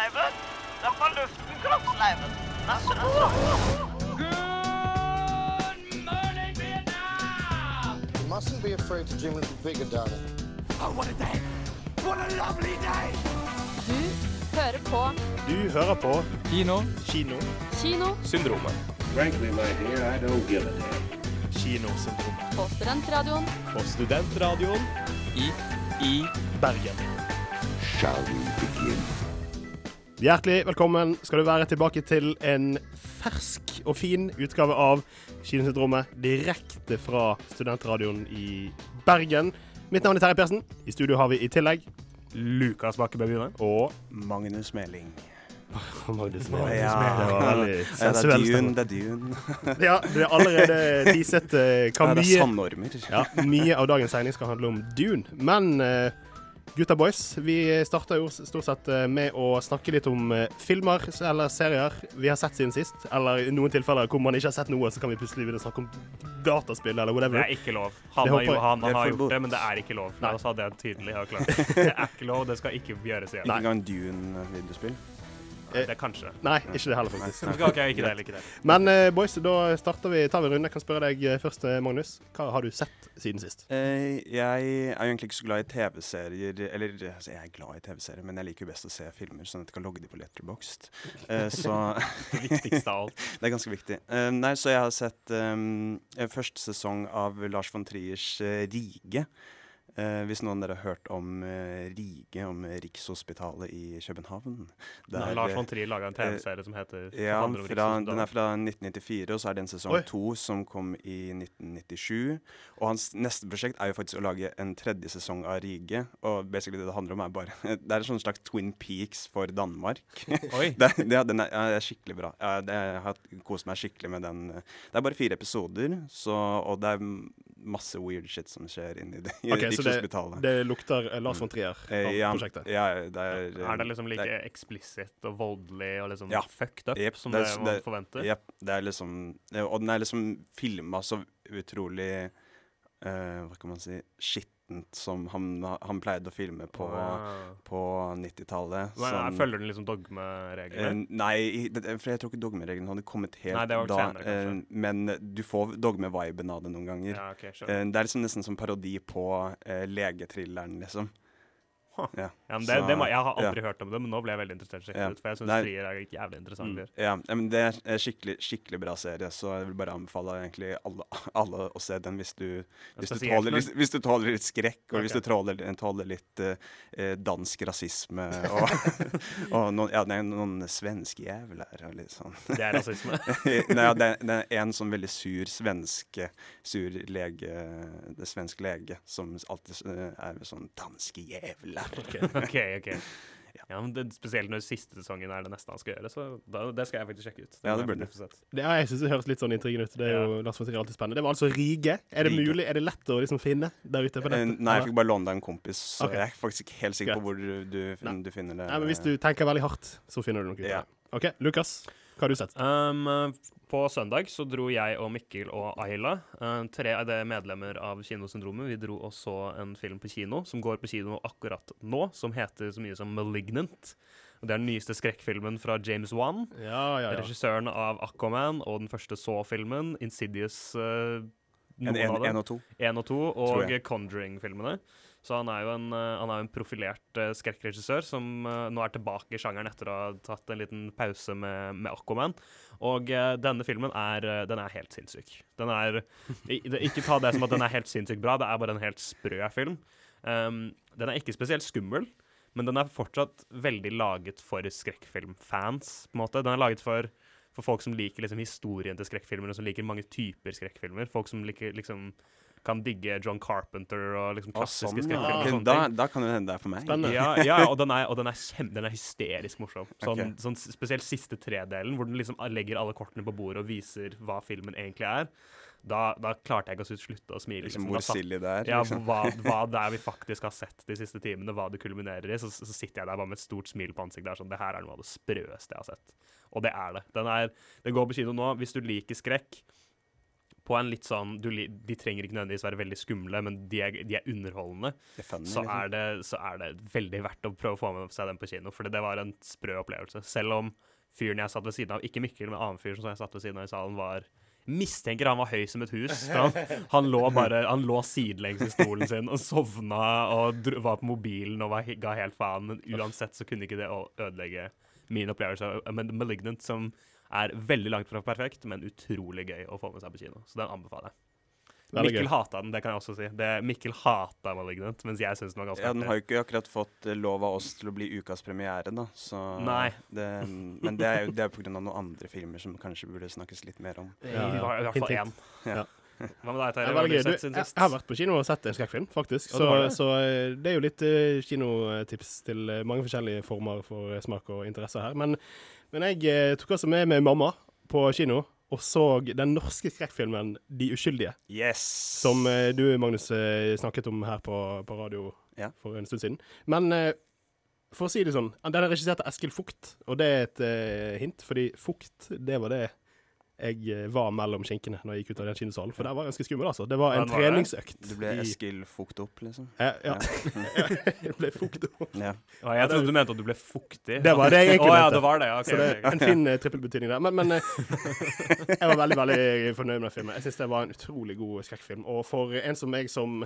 Kroppsleiven! da fra luften, kroppsleiven! morning, nasse. You mustn't be afraid to dream a little bigger, darling. Du hører på Du hører på Kino. Kino. Kino. Syndromet. Frankly, my dear, I don't give a damn. Kinosyndromet. på Studentradioen På Studentradioen I i Bergen. Shall we begin? Hjertelig velkommen skal du være tilbake til en fersk og fin utgave av Kinosyndromet direkte fra Studentradioen i Bergen. Mitt navn er Terje Persen. I studio har vi i tillegg Lukas Bakke Bøyne og Magnus Meling. Magnus Ja. Meling. Det var veldig Ja, det er Dune, det er Dune. Ja, det er allerede teaset eh, hva det er mye sandormer. Ja, mye av dagens sending skal handle om Dune. Men eh, gutta boys, vi starta jo stort sett eh, med å snakke litt om eh, filmer eller serier vi har sett siden sist. Eller i noen tilfeller hvor man ikke har sett noe, så kan vi plutselig begynne å snakke om dataspill eller whatever. Det er ikke lov. Han, har, jo, han, har gjort det, men det er ikke lov. Nei. La oss ha det tydelig og klart. Det er ikke lov, det skal ikke gjøres igjen. Ikke engang Dune-videospill. Det er kanskje. Nei, ikke det heller, faktisk. Ok, ok, ikke det, ikke det. Men uh, boys, da starter vi, tar vi en runde. Jeg kan spørre deg eh, først, eh, Magnus. Hva har du sett siden sist? Uh, jeg er jo egentlig ikke så glad i TV-serier Eller altså, jeg er glad i TV-serier, men jeg liker jo best å se filmer, sånn at jeg kan logge de på Letterboxd. Uh, så Det viktigste av alt. det er ganske viktig. Eh, nei, så jeg har sett um, første sesong av Lars von Triers eh, Rige. Eh, hvis noen av dere har hørt om eh, Rige, om Rikshospitalet i København. Der, Nei, Lars eh, von Trier laga en TV-serie som heter Ja, handler om fra, den er fra 1994, og så er det en sesong Oi. to som kom i 1997. Og hans neste prosjekt er jo faktisk å lage en tredje sesong av Rige. Og basically det det handler om, er bare Det er en slags Twin Peaks for Danmark. Oi. det, det, den er, ja, det er skikkelig bra. Ja, det, jeg har kost meg skikkelig med den. Det er bare fire episoder, så, og det er masse weird shit som skjer inni det, i Ok, så det, det lukter eh, Lars von Trier-prosjektet? av ja, ja, det er, Er det liksom like det eksplisitt og voldelig og liksom Ja. fucked up yep, som det det, man det- forventer? Jepp. Det er liksom eh, Og den er liksom filma så utrolig uh, Hva kan man si skittent som han, han pleide å filme på, wow. på 90-tallet. Sånn- Følger den liksom dogmereglene? Uh, nei, for jeg tror ikke dogmereglene hadde kommet helt Nei, det var da. senere, kanskje. eh, men du får dogme-viben av det noen ganger. ja, okay, sure. uh, det er liksom nesten som parodi på uh, legetrilleren, liksom. Ja. Ja, men det, så- det må, jeg har ja. aldri hørt om det, men nå ble jeg veldig interessert Ja. ut. For jeg syns Nei. Trier er jævlig interessant. Mm. Ja, ja, men det er en skikkelig, skikkelig bra serie, så jeg vil bare anbefale egentlig alle, alle å se den hvis du, hvis du, tåler, hvis, hvis du tåler litt skrekk, og hvis du tåler, tåler litt eh, eh, dansk rasisme og, og noen, ja, det er noen svenske jævler og litt sånn. Det er rasisme. Nei, ja, det, det er en sånn veldig sur svenske Sur lege Det svenske lege som alltid eh, er sånn 'danske jævler'. ok, ok. Ja, men det, Spesielt når siste sesongen er det neste han skal gjøre, så da, det skal jeg faktisk sjekke ut. Ja, det må jeg burde. Det, ja, jeg synes det høres litt sånn intrigende ut. Det er jo Lars von alltid spennende. Det var altså Rige. Er det Rige. mulig, er det lett å liksom finne der ute på Eh, nettet? Nei, jeg fikk bare låne deg en kompis, så okay. jeg er faktisk ikke helt sikker på hvor du, du, du finner det. Nei, men hvis du tenker veldig hardt, så finner du noe ut av Ja. det. OK, Lukas. Hva har du sett? Um, på søndag så dro jeg og Mikkel og Ayla, uh, tre av de medlemmer av Kinosyndromet, vi dro og så en film på kino som går på kino akkurat nå, som heter så mye som 'Malignant'. Og Det er den nyeste skrekkfilmen fra James Wan, Ja, ja, ja. regissøren av 'Aquaman' og den første Saw-filmen, 'Insidious' uh, noen en, av dem. en og to. 1 og 2, og. Conjuring-filmene. Så han er jo en, eh, han er en profilert uh, skrekkregissør som eh, nå er tilbake i sjangeren etter å ha tatt en liten pause med, med Aquaman. Og eh, denne filmen er, eh, den er helt sinnssyk. Den er Ikke ta det som at den er helt sinnssykt bra, det er bare en helt sprø film. Um, den er ikke spesielt skummel, men den er fortsatt veldig laget for skrekkfilmfans. på en måte. Den er laget for, for folk som liker liksom, historien til skrekkfilmer, og som liker mange typer skrekkfilmer. Folk som liker, liksom, kan digge John Carpenter og liksom, klassiske sånn, ja. skrekkfilmer. Da, da kan det hende det er for meg. Spennende. Ja, ja, og den er, og den er, kjem, den er hysterisk morsom. Sånn, okay. sånn Spesielt siste tredelen, hvor den liksom legger alle kortene på bordet og viser hva filmen egentlig er. Da, da klarte jeg ikke å slutte å smile. Liksom hvor silly det er. ja, liksom. hva, hva det er vi faktisk har sett de siste timene, hva det kulminerer i. Så, så sitter jeg der bare med et stort smil på ansiktet. Der, sånn, det her er noe av det sprøeste jeg har sett. Og det er det. Den, er, den går på kino nå. Hvis du liker skrekk på en litt sånn du, De trenger ikke nødvendigvis være veldig skumle, men de er, de er underholdende. Er funny, Så liksom. er, det, så er det veldig verdt å prøve å få med seg den på kino, for det var en sprø opplevelse. Selv om fyren jeg satt ved siden av, ikke Mikkel, men en annen fyr som jeg satt ved siden av i salen, var Mistenker han var høy som et hus. Han, han lå bare Han lå sidelengs i stolen sin og sovna og dro, var på mobilen og var, ga helt faen. Men uansett så kunne ikke det ødelegge min opplevelse av Men Malignant, som er veldig langt fra perfekt, men utrolig gøy å få med seg på kino. Så den anbefaler jeg. Mikkel gøy. hata den, det kan jeg også si. Det, Mikkel hata Malignant, mens jeg syns den var ganske Ja, den har jo ikke akkurat fått eh, lov av oss til å bli ukas premiere, da. Så Nei. Det, men det er jo det er på grunn av noen andre filmer som kanskje burde snakkes litt mer om. Ja, hva- i hvert fall én. Ja. Hva med deg, Terje? er Hva har du sett siden jeg, sist? jeg har vært på kino og sett en skrekkfilm, faktisk. Så, det? så eh, det er jo litt eh, kinotips til mange forskjellige former for smak og interesser her. Men, men jeg eh, tok altså med meg mamma på kino og så den norske skrekkfilmen 'De uskyldige'. Yes! Som eh, du, Magnus, eh, snakket om her på, på radio Ja. for en stund siden. Men for å si det sånn, den er regissert av Eskil Fugt, og det er et hint, fordi Fugt, det var det jeg eh, var mellom skinkene når jeg gikk ut av den kinosalen. For det var ganske skummel, altså. Det var en var det? treningsøkt. Du ble Eskil fukt opp, liksom? Ja. ja. jeg ble fukt opp. Ja. Å, jeg trodde du mente at du ble fuktig. Det var det jeg egentlig Å ja, det var det. ja, ok, Så det er en fin uh, trippelbetydning der. Men, men eh, jeg var veldig veldig fornøyd med den filmen. Jeg syns det var en utrolig god skrekkfilm. Og for en som meg som,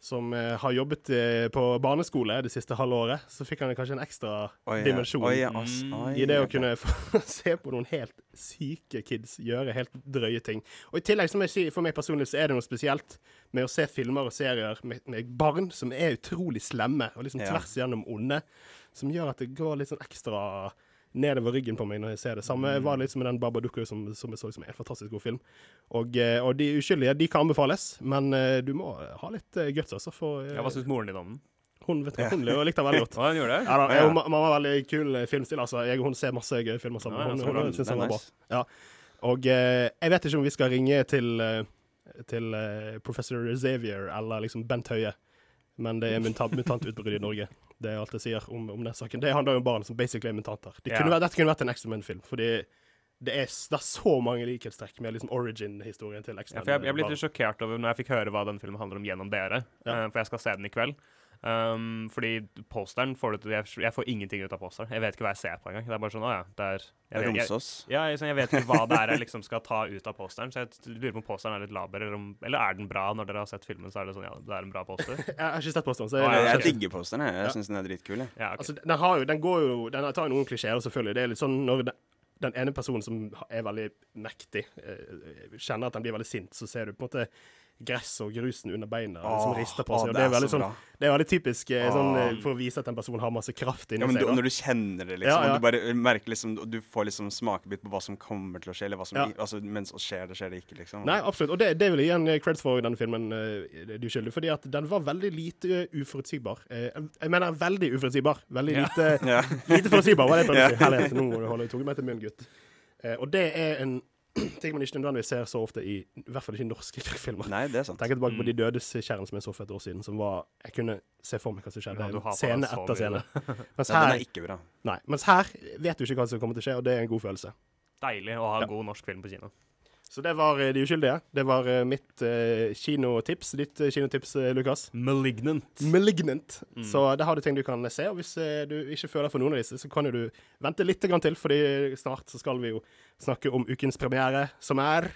som eh, har jobbet eh, på barneskole det siste halve året, så fikk han kanskje en ekstra oh, yeah. dimensjon oh, yeah, oh, yeah. I det å kunne få se på noen helt syke kids gjøre helt drøye ting. Og i tillegg, som jeg sier, for meg personlig, så er det noe spesielt med å se filmer og serier med, med barn som er utrolig slemme og liksom tvers igjennom onde, som gjør at det går litt sånn ekstra nedover ryggen på meg når jeg ser det. Samme Mm. var det litt som med den Babadooka som, som jeg så som en fantastisk god film. Og, eh, og De uskyldige de kan anbefales, men eh, du må ha litt eh, guts, altså. For eh, Ja, Hva syns moren din om den? hun vet hva hun likte den veldig godt. Ja, hun gjorde det? Ja, da, jeg, Hun, hun har veldig kul eh, filmstil. Altså. Jeg og hun ser masse gøye filmer sammen. Ja, ja, Hun, hun, hun synes er den var bra. Ja. Og eh, jeg vet ikke om vi skal ringe til, eh, til eh, professor Xavier eller liksom Bent Høie, men det er mutant, mutantutbrudd i Norge. Det er alt jeg sier om, om den saken. Det handler jo om barn som basically er mutanter. Det Ja. kunne vært, dette kunne vært en X-Men-film, fordi det er, det er så mange likhetstrekk med liksom origin-historien til X-Men. Ja, jeg, jeg ble litt sjokkert over når jeg fikk høre hva den filmen handler om gjennom dere. Ja. uh, for jeg skal se den i kveld. Um, fordi posteren får du til jeg, jeg får ingenting ut av posteren. Jeg vet ikke hva jeg ser på engang. Det er bare sånn, å ja, det er jeg, vet- jeg, Romsås. ja, jeg, sånn, jeg vet ikke hva det er jeg liksom skal ta ut av posteren. Så jeg lurer på om posteren er litt laber, eller, om, eller er den bra? Når dere har sett filmen, så er det sånn, ja, det er en bra poster. Jeg har ikke sett posteren, så Jeg, jeg, ok. digger posteren, jeg. Jeg Ja. syns den er dritkul. Jeg. Ja, ok. Altså, den, har jo, den går jo Den tar jo noen klisjeer, selvfølgelig. Det er litt sånn når den, den ene personen som er veldig mektig, eh, kjenner at den blir veldig sint, så ser du på en måte gress og grusen under beina som Åh, rister på seg. Og det er veldig så sånn, det er veldig typisk eh, sånn, eh, for å vise at en person har masse kraft inni Ja, men du, seg. da. når du kjenner det, liksom, Ja, ja. du bare merker liksom Du får liksom smakebit på hva som kommer til å skje, eller hva som Ja. altså, mens det skjer det, skjer det ikke, liksom. Nei, absolutt. Og det, det vil jeg gi en eh, creds for denne filmen, uh, De uskyldige, fordi at den var veldig lite uforutsigbar. Jeg mener veldig uforutsigbar. Veldig lite. Lite forutsigbar, var det jeg prøvde å si. Herlighet, nå må du holde tunga meg til munnen, gutt. Og det er en ting man ikke nødvendigvis ser så ofte i I hvert fall ikke norske filmer. Nei, det er sant. Tenker tilbake på De dødes kjern som jeg så for et år siden, som var Jeg kunne se for meg hva som skjedde. Ja, scene etter scene. Mens Ja, den her, er ikke bra. nei, mens her vet du ikke hva som kommer til å skje, og det er en god følelse. Deilig å ha Ja. god norsk film på kino. Så det var eh, De uskyldige. Det var eh, mitt eh, kinotips. Ditt eh, kinotips, Lukas. Malignant. Malignant. Mm. Så der har du ting du kan se. Og hvis eh, du ikke føler for noen av disse, så kan jo du vente litt til, fordi snart så skal vi jo snakke om ukens premiere, som er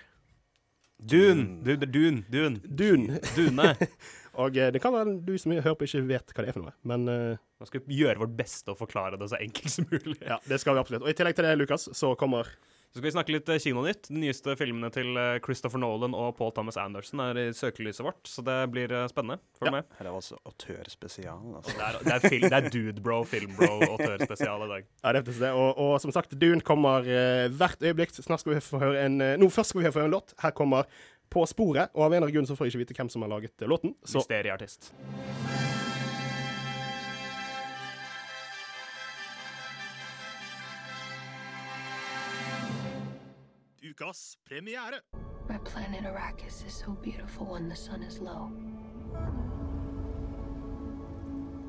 Dune. Du, Dune. Dune. Dune. Dune. Og eh, det kan være du som hører på, ikke vet hva det er for noe, men eh, Nå skal vi gjøre vårt beste å forklare det så enkelt som mulig. ja, det skal vi absolutt. Og i tillegg til det, Lukas, så kommer Så skal vi snakke litt eh, kinonytt. De nyeste filmene til eh, Christopher Nolan og Paul Thomas Anderson er i søkelyset vårt, så det blir eh, spennende. Følg Ja. med. Her er altså autørspesial. Altså. Det er, det er, film, det er dude bro, film bro og i dag. Ja, det er det. Og, og som sagt, Dune kommer uh, hvert øyeblikk. Snart skal vi få høre en uh, Nå, først skal vi få høre en låt. Her kommer På sporet. Og av en eller annen grunn så får jeg ikke vite hvem som har laget uh, låten. Så Mysterieartist. Ukas premiere. My planet Arrakis is so beautiful when the sun is low.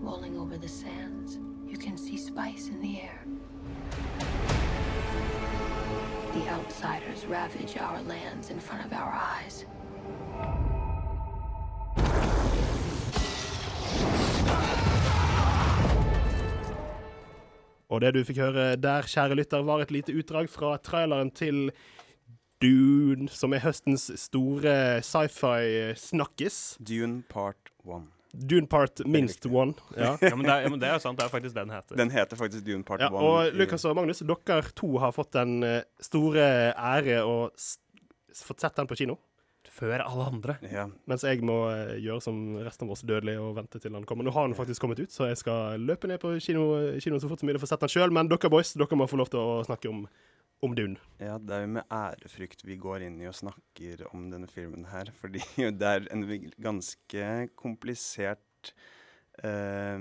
Rolling over the sands, you can see spice in the air. The outsiders ravage our lands in front of our eyes. Og det du fikk høre der, kjære lytter, var et lite utdrag fra traileren til Dune, som er høstens store sci-fi-snakkis. Dune Part 1. Dune Part minst one. Ja. Ja, men det, er, men det er jo sant. Det er faktisk det den heter. Den heter faktisk Dune Part Ja, One. og Lukas og Magnus, dere to har fått den eh, store ære å få fått sett den på kino. Før alle andre. ja. Mens jeg må eh, gjøre som resten av oss dødelige og vente til den kommer. Nå har den faktisk kommet ut, så jeg skal løpe ned på kino, kino så fort som mulig for å sette den sjøl. Men dere boys, dere må få lov til å snakke om, om Dune. ja, det er jo med ærefrykt vi går inn i og snakker om denne filmen her. Fordi det er en ganske komplisert eh,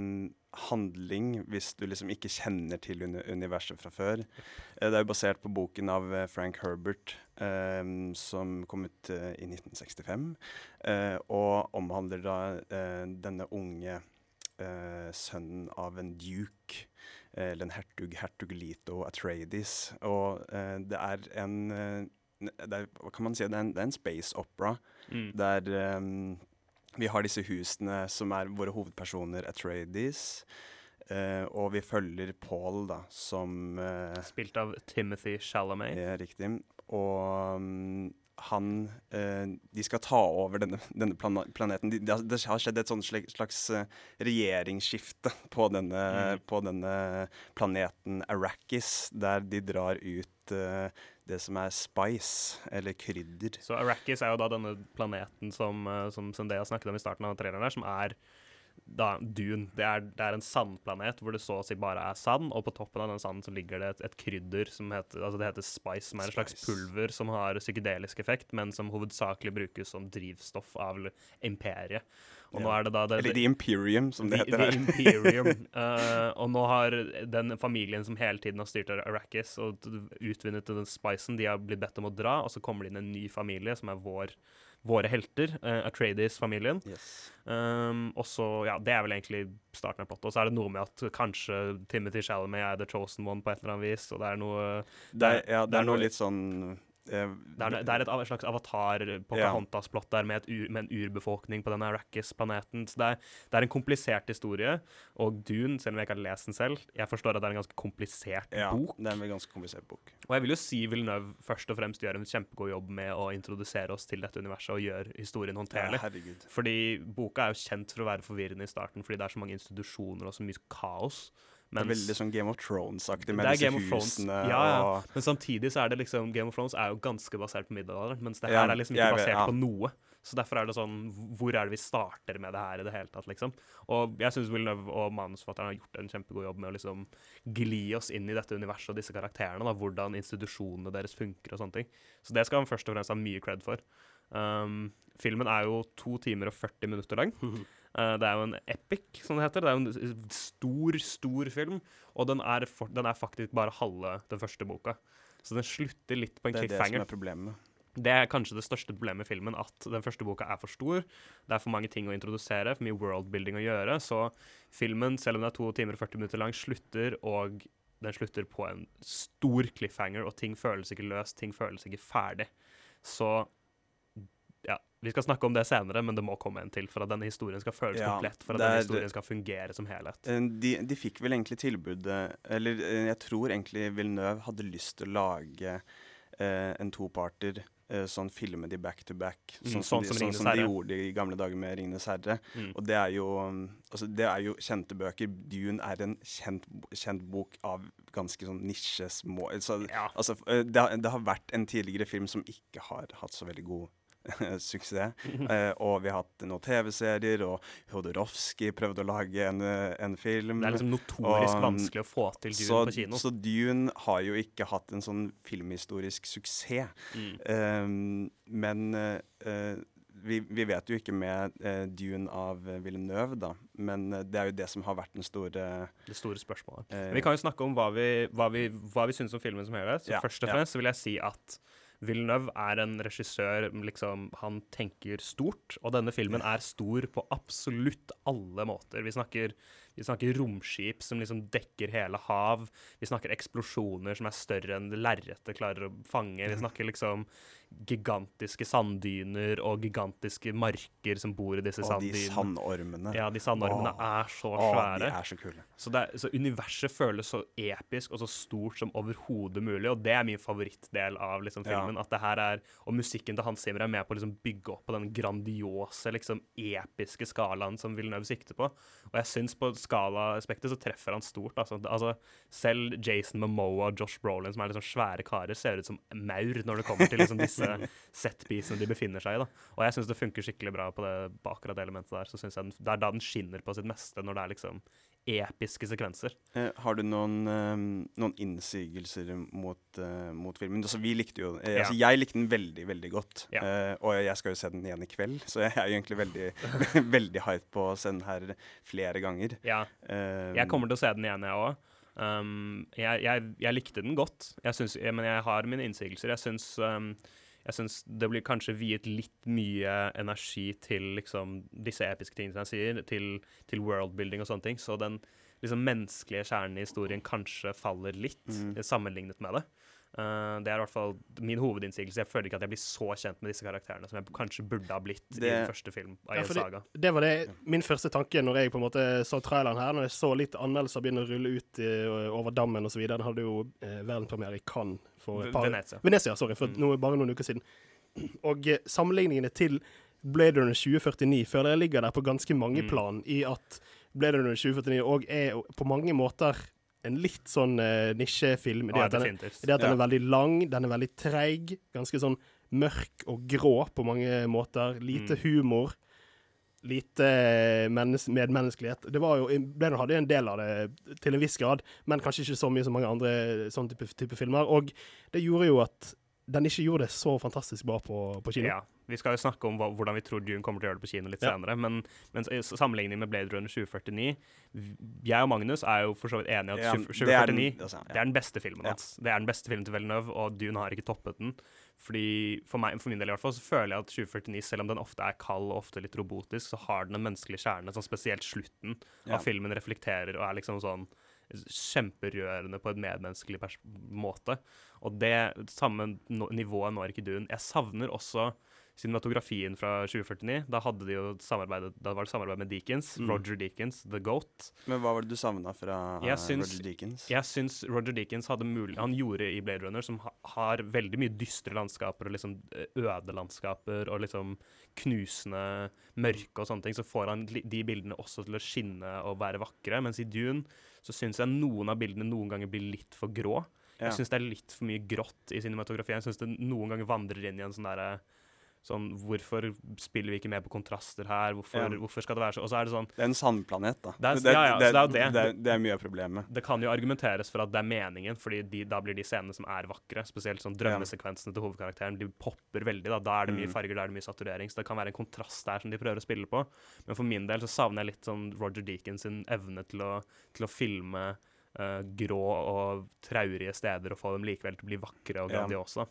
handling hvis du liksom ikke kjenner til uni universet fra før. Eh, det er jo basert på boken av eh, Frank Herbert eh, som kom ut eh, i 1965. eh, og omhandler da denne unge eh, sønnen av en duke. eh, Eller en hertug, hertug Lito Atreides. Og eh, det er en eh, det er, Hva kan man si? Det er en, det er en space opera Mm. der ehm, vi har disse husene som er våre hovedpersoner, Atreides. Uh, og vi følger Paul, da, som uh, Spilt av Timothy Chalamet. Ja, riktig. Og mm, han eh, De skal ta over denne, denne planeten. De, det, har- skjedd et slags eh, regjeringsskifte på denne, Mm. på denne planeten Arrakis, der de drar ut eh, det som er spice, eller krydder. Så Arrakis er jo da denne planeten som, som Zendaya snakket om i starten av traileren der, som er da Dune. Det er, det er en sandplanet hvor det så å si bare er sand, og på toppen av den sanden så ligger det et, et krydder som heter, altså det heter spice, som er en slags pulver som har psykedelisk effekt, men som hovedsakelig brukes som drivstoff av imperiet. Og nå er det da det, Eller The Imperium, som det The, heter The her. Imperium. Eh, og nå har den familien som hele tiden har styrt Arrakis og utvinnet den spicen, de har blitt bedt om å dra, og så kommer det inn en ny familie, som er vår, våre helter, uh, Atreides-familien. Yes. Um, og så, ja, Det er vel egentlig starten av plottet. Og så er det noe med at kanskje Timothy Chalamet er the chosen one på et eller annet vis, og det er noe Det er, ja, det er noe- litt sånn eh, Det er, det er et slags avatar på Ja. Pocahontas-plott der med, ur, med en urbefolkning på denne Arrakis-planeten. Så det er, det er en komplisert historie. Og Dune, selv om jeg ikke har lest den selv, jeg forstår at det er en ganske komplisert ja, bok. det er en ganske komplisert bok. Og jeg vil jo si Villeneuve først og fremst gjør en kjempegod jobb med å introdusere oss til dette universet og gjøre historien Ja, håndterlig. herregud. Fordi boka er jo kjent for å være forvirrende i starten fordi det er så mange institusjoner og så mye kaos. Det er veldig sånn Game of Thrones-aktig med disse husene Ja, ja. og Men samtidig så er det liksom Game of Thrones er jo ganske basert på middelalderen, mens det Ja, her er liksom ikke vet, basert ja. på noe. Så derfor er det sånn Hvor er det vi starter med det her i det hele tatt, liksom? Og jeg syns Villeneuve og manusforfatteren har gjort en kjempegod jobb med å liksom gli oss inn i dette universet og disse karakterene, da, hvordan institusjonene deres funker og sånne ting. Så det skal han først og fremst ha mye cred for. Um, filmen er jo to timer og 40 minutter lang. Eh, det er jo en epic, som det heter. Det er jo en stor, stor film. Og den er, for, den er faktisk bare halve den første boka. Så den slutter litt på en cliffhanger. det er det som er problemet. Det er kanskje det største problemet i filmen, at den første boka er for stor. Det er for mange ting å introdusere, for mye worldbuilding å gjøre. Så filmen, selv om den er to timer og 40 minutter lang, slutter, og den slutter på en stor cliffhanger, og ting føles ikke løst, ting føles ikke ferdig. Så vi skal snakke om det senere, men det må komme en til for at denne historien skal føles Ja, komplett, for at denne historien skal fungere som helhet. Eh, De, de fikk vel egentlig tilbudet Eller eh, jeg tror egentlig Villeneuve hadde lyst til å lage eh, en toparter. Eh, sånn filme de back to back, Mm, sånn, sånn som, de, sånn som de gjorde i gamle dager med 'Ringenes herre'. Mm. Og det er jo um, altså det er jo kjente bøker. Dune er en kjent, kjent bok av ganske sånn nisjesmå altså, Ja. Altså, eh, det, har- det har vært en tidligere film som ikke har hatt så veldig god suksess. Eh, og vi har hatt noen TV-serier, og Hodorowsky prøvde å lage en, eh, en film. Det er liksom notorisk Og, vanskelig å få til Dune så, på kino. så Dune har jo ikke hatt en sånn filmhistorisk suksess. Mm. Eh, men eh, vi, vi vet jo ikke med eh, Dune av Villeneuve, da. Men eh, det er jo det som har vært den store det store spørsmålet. Vi kan jo snakke om hva vi, hva vi, hva vi syns om filmen som helhet. Så Ja, først og ja. fremst så vil jeg si at Villeneuve er en regissør liksom, Han tenker stort, og denne filmen er stor på absolutt alle måter. Vi snakker, Vi snakker romskip som liksom dekker hele hav. Vi snakker eksplosjoner som er større enn lerretet klarer å fange. Vi snakker liksom gigantiske sanddyner og gigantiske marker som bor i disse Og de sandormene. Ja, de sandormene Åh. er så Åh, svære. de er så kule. Så, er- så universet føles så episk og så stort som overhodet mulig, og det er min favorittdel av liksom, Ja. filmen. At det her er, Og musikken til Hans Zimmer er med på å liksom, bygge opp på den grandiose, liksom, episke skalaen som Villeneuve sikter på. Og jeg syns på skala-aspektet så treffer han stort. Altså. altså, selv Jason Momoa og Josh Brolin, som er liksom svære karer, ser ut som maur når det kommer til liksom, disse setpiecene de befinner seg i. Da. Og jeg syns det funker skikkelig bra på det, på akkurat det elementet der. Så synes jeg den, Det er da den skinner på sitt meste, når det er liksom episke sekvenser. Eh, har du noen, eh, noen innsigelser mot, eh, mot filmen? Altså, vi likte jo eh, Ja. altså, Jeg likte den veldig, veldig godt. Ja. Eh, og jeg skal jo se den igjen i kveld, så jeg er jo egentlig veldig, veldig hype på å se den her flere ganger. Ja. Eh, Jeg kommer til å se den igjen, jeg òg. Um, jeg, jeg, jeg likte den godt, jeg synes, men jeg har mine innsigelser. Jeg syns, um, jeg syns det blir kanskje viet litt mye energi til liksom, disse episke tingene som jeg sier, til, til worldbuilding og sånne ting. Så den liksom, menneskelige kjernen i historien kanskje faller litt Mm. eh, sammenlignet med det. Uh, det er i hvert fall min hovedinnsigelse. Jeg føler ikke at jeg blir så kjent med disse karakterene som jeg kanskje burde ha blitt i Det- den første film av Ja, en det- saga. Det var det min første tanke når jeg på en måte så traileren her. Når jeg så litt anmeldelser begynne å rulle ut i, over dammen osv. Den hadde jo eh, verdenspremiere i Cannes for et par Venezia. Venezia, sorry, for Mm. noe, bare noen uker siden. Og eh, sammenligningene til Blade Runner 2049 føler jeg ligger der på ganske mange Mm. plan, i at Blade Runner 2049 òg er på mange måter en litt sånn uh, nisjefilm. Det, Ja, er- det at den Ja. er veldig lang, den er veldig treig, ganske sånn mørk og grå på mange måter. Lite Mm. humor. Lite eh, medmenneskelighet. Det var jo, Blade hadde en del av det til en viss grad, men kanskje ikke så mye som mange andre sånne type, type filmer. Og det gjorde jo at den ikke gjorde det så fantastisk bra på, på kino. Ja, Vi skal jo snakke om hva, hvordan vi tror Dune kommer til å gjøre det på kino litt Ja. senere. Men, men sammenligning med Blade Runner 2049 Jeg og Magnus er jo for så vidt enige at 20, det er den- 2049 altså, det er den beste filmen hans. Det er den beste filmen til Villeneuve, og Dune har ikke toppet den. Fordi For, meg, for min del i hvert fall, så føler jeg at 2049, selv om den ofte er kald og ofte litt robotisk, så har den en menneskelig kjerne, sånn spesielt slutten Ja. av filmen reflekterer og er liksom sånn kjemperørende på et medmenneskelig måte. Og det samme nivået når ikke Dune. Jeg savner også cinematografien fra 2049. Da hadde de jo samarbeidet, da var det samarbeid med Deakins. Mm. Roger Deakins, The Goat. Men hva var det du savna fra syns- Roger Deakins? Jeg syns Roger Deakins hadde mulig Han gjorde i Blade Runner, som ha, har veldig mye dystre landskaper og liksom eh, øde landskaper og liksom knusende mørke og sånne ting, så får han de bildene også til å skinne og være vakre. Mens i Dune så syns jeg noen av bildene noen ganger blir litt for grå. Jeg syns det er litt for mye grått i cinematografien. Jeg syns det noen ganger vandrer inn i en sånn derre Sånn, hvorfor spiller vi ikke mer på kontraster her? Hvorfor, Ja. hvorfor skal det være så Og så er det sånn Det er en sandplanet, da. Det er- ja, ja, det det. det, er, det er mye av problemet. det kan jo argumenteres for at det er meningen, fordi de, da blir de scenene som er vakre, spesielt sånn drømmesekvensene til hovedkarakteren, de popper veldig. Da Da er det mye Mm. farger, da er det mye saturering. Så det kan være en kontrast der som de prøver å spille på. Men for min del så savner jeg litt sånn Roger Deakins evne til å, til å filme uh, grå og traurige steder og få dem likevel til å bli vakre og Ja. grandiose.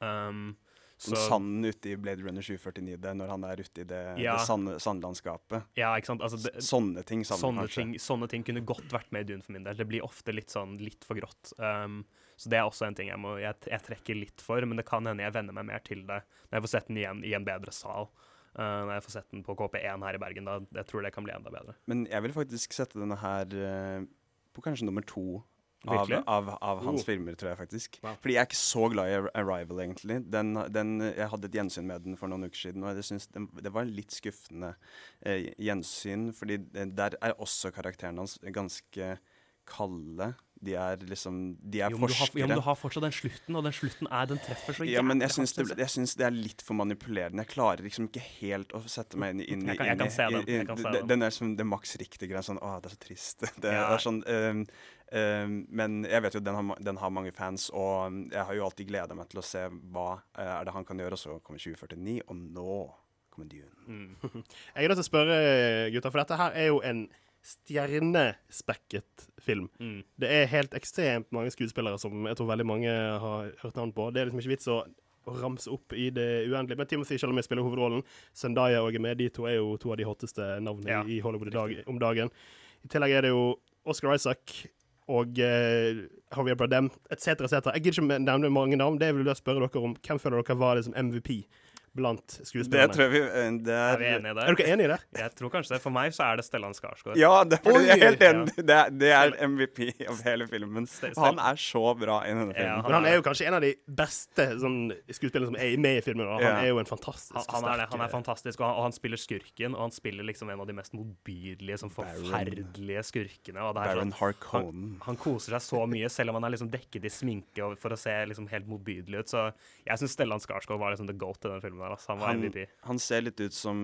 Um, Som sanden ute i Blade Runner 749, det, når han er ute i det, Ja. det sand, sandlandskapet. Ja, ikke sant. Altså, det, Sånne ting sammen, sånne, kanskje. ting, sånne ting kunne godt vært med i Dune for min del. Det blir ofte litt sånn litt for grått. Um, så det er også en ting jeg, må, jeg, jeg trekker litt for, men det kan hende jeg venner meg mer til det når jeg får sett den igjen i en bedre sal. Uh, når jeg får sett den på KP1 her i Bergen. Da, jeg tror det kan bli enda bedre. Men jeg vil faktisk sette denne her uh, på kanskje nummer to av, av, av hans Oh. filmer, tror jeg faktisk. Wow. Fordi jeg er ikke så glad i Arrival, egentlig. Den, den, jeg hadde et gjensyn med den for noen uker siden, og jeg synes den, det var litt skuffende eh, gjensyn. Fordi der er også karakterene hans ganske kalde. De er liksom De er Jo, men, du har, forskere. jo, men du har fortsatt den slutten, og den slutten er, den treffer så Ja, men jeg syns, det, synes jeg. syns det er litt for manipulerende. Jeg klarer liksom ikke helt å sette meg inn, i- inn, Jeg kan- jeg kan se den, jeg kan se den. den. Er som det maks riktige greia. Sånn Å, det er så trist. Det Ja. er sånn um, um, Men jeg vet jo den har, den har mange fans, og um, jeg har jo alltid gleda meg til å se hva eh, er det han kan gjøre. Og så kommer 2049, og nå kommer Dune. Mm. Jeg er nødt til å spørre, gutta, for dette her er jo en stjernespekket film. Mm. Det er helt ekstremt mange skuespillere som jeg tror veldig mange har hørt navn på. Det er liksom ikke vits å, ramse opp i det uendelige. Men Timothy Chalamet spiller hovedrollen. Zendaya og er med. De to er jo to av de hotteste navnene Ja, i Hollywood i dag, om dagen. I tillegg er det jo Oscar Isaac og eh, Javier Bardem etc. etc. Jeg gidder ikke nevne mange navn. Det vil jeg spørre dere om. Hvem føler dere var liksom MVP blant Det tror jeg vi eh, det Er vi er, enige Er dere enige i det? Jeg tror kanskje det. For meg så er det Stellan Skarsgård. Ja, det fordi jeg er helt enig. enig. Det er, det er MVP av hele filmen. Han er så bra i denne Ja, filmen. Men han er jo kanskje en av de beste sånn, skuespillerne som er med i filmen. Og han Ja. er jo en fantastisk Han, han, er han er fantastisk, og han, og han spiller skurken. Og han spiller liksom en av de mest motbydelige, sånn forferdelige skurkene. Og det er Baron sånn, Harkonnen. han, han koser seg så mye, selv om han er liksom dekket i sminke og for å se liksom helt motbydelig ut. Så jeg syns Stellan Skarsgård var liksom the goat i den filmen. Der, altså. Han var Han, MVP. han ser litt ut som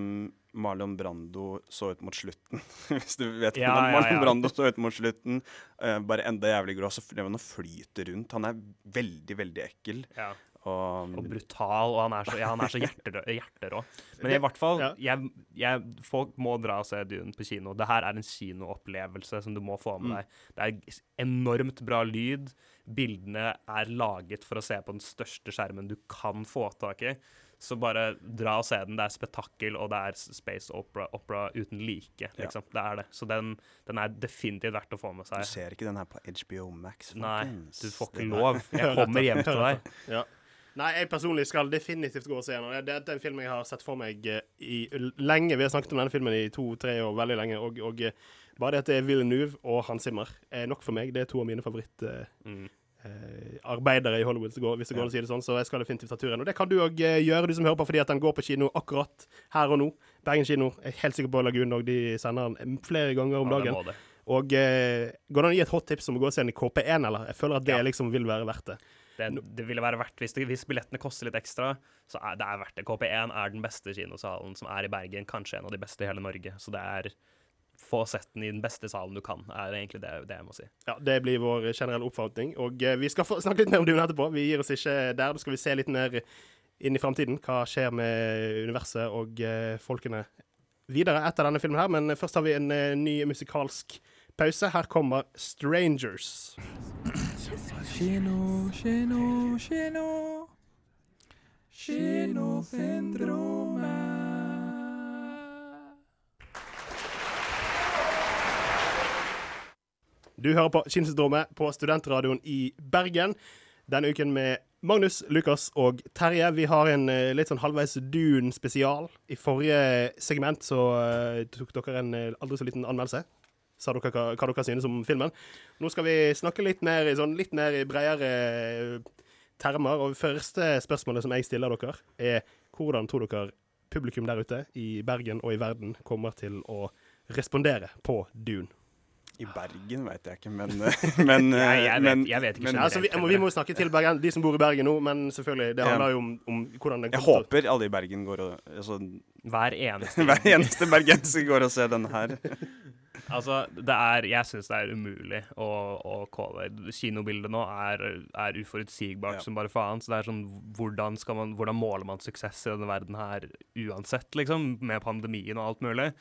Marlon Brando så ut mot slutten. Hvis du vet Ja, hvordan Marlon ja. Brando så ut mot slutten. Uh, bare enda jævlig grå. Så flyter han og flyter rundt. Han er veldig, veldig ekkel. Ja. Og, Og brutal, og han er så, ja, han er så hjerterå. hjerterå. Men i hvert fall, Ja. jeg, jeg, folk må dra og se Dune på kino. Det her er en kinoopplevelse som du må få med deg. Det er enormt bra lyd. Bildene er laget for å se på den største skjermen du kan få tak i. Så bare dra og se den. Det er spetakkel, og det er space opera, opera uten like. Liksom. Det er det. Så den, den er definitivt verdt å få med seg. du ser ikke den her på HBO Max. Nei, du får ikke lov. Jeg kommer hjem til deg. Ja. Nei, jeg personlig skal definitivt gå og se den. Det er en film jeg har sett for meg eh, i lenge. Vi har snakket om denne filmen i to-tre år, veldig lenge. Og, og eh, bare det at det er Villeneuve og Hans Zimmer er nok for meg. Det er to av mine favoritter. Mm. Eh, arbeidere i Hollywood, så går, hvis det går an å si det sånn. Så jeg skal definitivt ta turen. Og det kan du òg gjøre, du som hører på, fordi at den går på kino akkurat her og nå. Bergen kino. Jeg er helt sikker på Lagun òg. De sender den flere ganger om Ja, det dagen. det. Og eh, går det an å gi et hot tips om å gå og se den i KP1, eller? Jeg føler at det Ja. liksom vil være verdt det. det, det ville være verdt hvis, hvis billettene koster litt ekstra, så er det er verdt det. KP1 er den beste kinosalen som er i Bergen, kanskje en av de beste i hele Norge. Så det er få sett den i den beste salen du kan, er egentlig det, det jeg må si. Ja, Det blir vår generelle oppfatning. Og eh, vi skal få snakke litt mer om Dune etterpå. Vi gir oss ikke der. Da skal vi se litt mer inn i framtiden. Hva skjer med universet og eh, folkene videre etter denne filmen her. Men først har vi en eh, ny musikalsk pause. Her kommer 'Strangers'. Kino, kino, kino. Kinosyndromet. Du hører på Kinosyndromet på Studentradioen i Bergen. Denne uken med Magnus, Lukas og Terje. Vi har en eh, litt sånn halvveis dun spesial. I forrige segment så eh, tok dere en eh, aldri så liten anmeldelse. Sa dere hva, hva dere synes om filmen. Nå skal vi snakke litt mer sånn litt mer i bredere termer. Og første spørsmålet som jeg stiller dere, er hvordan tror dere publikum der ute i Bergen og i verden kommer til å respondere på Dune? I Bergen vet jeg ikke, men, men, Nei, jeg vet- men jeg vet ikke men. Altså, vi, vi må snakke til Bergen, de som bor i Bergen nå, men selvfølgelig, det handler jo om, om hvordan den Jeg kommer til håper alle i Bergen går og altså, Hver eneste Hver eneste bergenser går og ser denne her. Altså, det er Jeg syns det er umulig å, å calle. Kinobildet nå er, er uforutsigbart Ja. som bare faen. Så det er sånn hvordan, man, hvordan måler man suksess i denne verden her uansett, liksom? Med pandemien og alt mulig.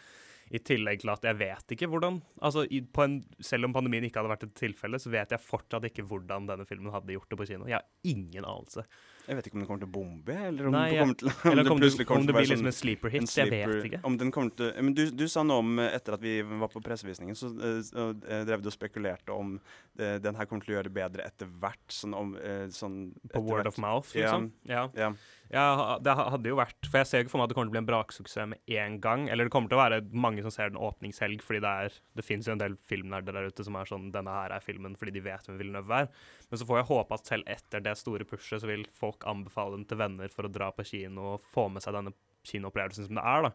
I tillegg til at jeg vet ikke hvordan altså i, på en, Selv om pandemien ikke hadde vært et tilfelle, så vet jeg fortsatt ikke hvordan denne filmen hadde gjort det på kino. Jeg har ingen anelse. Jeg vet ikke om den kommer til å bombe, eller om Nei, jeg- kommer til om Eller det plutselig kommer til å være liksom en sleeper en hit. Jeg vet ikke. Om den kommer til, men du, du sa noe om, etter at vi var på pressevisningen, så, uh, drev du og spekulerte om uh, den her kommer til å gjøre det bedre etter hvert. Sånn om uh, sånn På word hvert. of mouth, liksom. Ja. Ja. Ja, ha- det hadde jo vært For jeg ser jo ikke for meg at det kommer til å bli en braksuksess med en gang. Eller det kommer til å være mange som ser den åpningshelg, fordi det er Det fins jo en del filmnerder der ute som er sånn Denne her er filmen fordi de vet hvem Villeneuve er. Men så får jeg håpe at selv etter det store pushet, så vil folk anbefale den til venner for å dra på kino og få med seg denne kinoopplevelsen som det er, da.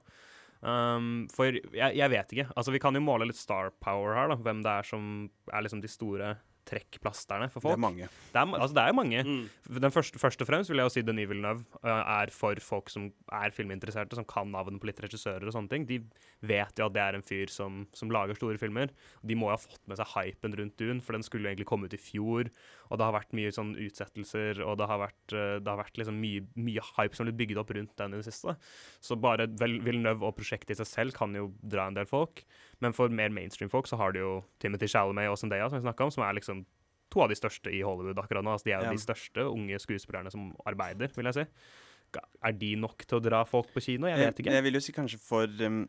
Um, for jeg, jeg vet ikke. Altså, vi kan jo måle litt star power her, da. Hvem det er som er liksom de store trekkplasterne for Det folk. er mange. Det er, altså, det er jo mange. Mm. Den første, først og fremst vil jeg jo si Denis Villeneuve uh, er for folk som er filminteresserte, som kan navnet på litt regissører og sånne ting. De vet jo at det er en fyr som, som lager store filmer. De må jo ha fått med seg hypen rundt Dune, for den skulle jo egentlig komme ut i fjor. Og det har vært mye sånn utsettelser, og det har vært, uh, det har vært liksom mye, mye hype som har blitt bygget opp rundt den i det siste. Så bare Villeneuve og prosjektet i seg selv kan jo dra en del folk. Men for mer mainstream-folk så har du jo Timothy Chalamet og Zendaya, som vi snakka om, som er liksom to av de største i Hollywood akkurat nå. Altså, de er jo Ja. de største unge skuespillerne som arbeider, vil jeg si. Er de nok til å dra folk på kino? Jeg vet ikke. Jeg, vil jo si kanskje for um,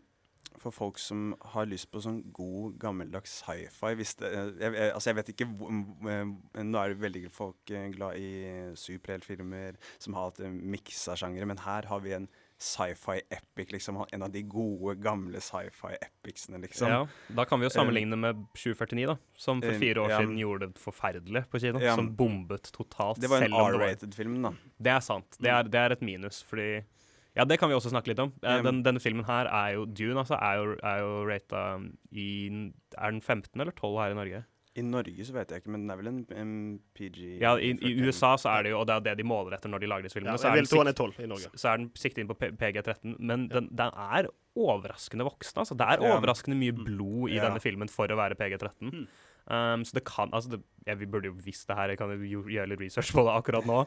for folk som har lyst på sånn god, gammeldags sci-fi hvis det, eh, Altså, jeg vet ikke eh, Nå er det veldig folk eh, glad i superheltfilmer som har hatt miksa sjangere, men her har vi en sci-fi epic, liksom. En av de gode, gamle sci-fi epicsene, liksom. Ja, da kan vi jo sammenligne med 749, da. Som for Eh, fire år ja. siden gjorde det forferdelig på kino. Ja. Som bombet totalt. Det var en selv om det var- R-rated film, da. Det er sant. Det er, det er et minus, fordi Ja, det kan vi også snakke litt om. Ja. Den, denne filmen her er jo Dune, altså, er jo, er jo rata i Er den 15 eller 12 her i Norge? I Norge så vet jeg ikke, men den er vel en, en PG Ja, i, i USA så er det jo, og det er det de måler etter når de lager disse filmene, Ja, så, er den sikt- i Norge. så er den siktet inn på PG13. Men den, den er overraskende voksen. Altså. Det er overraskende mye blod i Ja. denne filmen for å være PG13. Um, så det kan Altså, det, ja, vi burde jo visst det her, jeg kan jo gjøre litt research på det akkurat nå,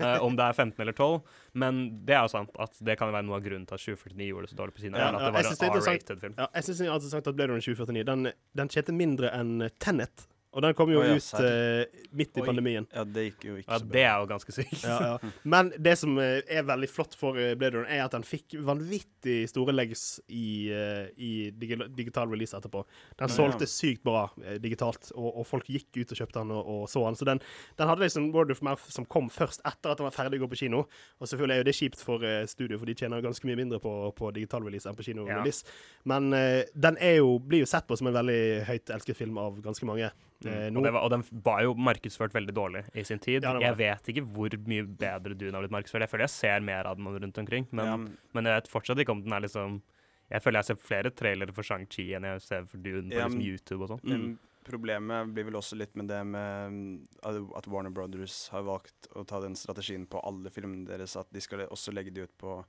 uh, om det er 15 eller 12. Men det er jo sant at det kan være noe av grunnen til at 2049 gjorde det så dårlig på kino. Ja, ja, at det var en. R-rated film. Ja, jeg syns det er sagt at Blade Runner 2049 den, den tjente mindre enn Tenet. Og den kom jo oh, ja, ut eh, midt i Oi. pandemien. Ja, det gikk jo ikke Ja, så bra. det er jo ganske sykt. Ja, ja. Men det som eh, er veldig flott for eh, Blade Runner, er at den fikk vanvittig store legs i, i digital release etterpå. Den Ja, solgte ja. sykt bra digitalt, og, og folk gikk ut og kjøpte den og, og så den. Så den, den hadde liksom word of mouth som kom først etter at den var ferdig å gå på kino. Og selvfølgelig er jo det kjipt for studio, for de tjener ganske mye mindre på, på digital release enn på Ja. kino-release. Men den er jo, blir jo sett på som en veldig høyt elsket film av ganske mange. Eh, Mm. Og, det var, og den var jo markedsført veldig dårlig i sin tid. Ja, jeg vet ikke hvor mye bedre Dune har blitt markedsført. Jeg føler jeg ser mer av den rundt omkring, men, Ja, men jeg vet fortsatt ikke om den er liksom Jeg føler jeg ser flere trailere for Shang-Chi enn jeg ser for Dune på Ja, liksom YouTube og sånn. Mm. Problemet blir vel også litt med det med at- Warner Brothers har valgt å ta den strategien på alle filmene deres, at de skal også legge de ut på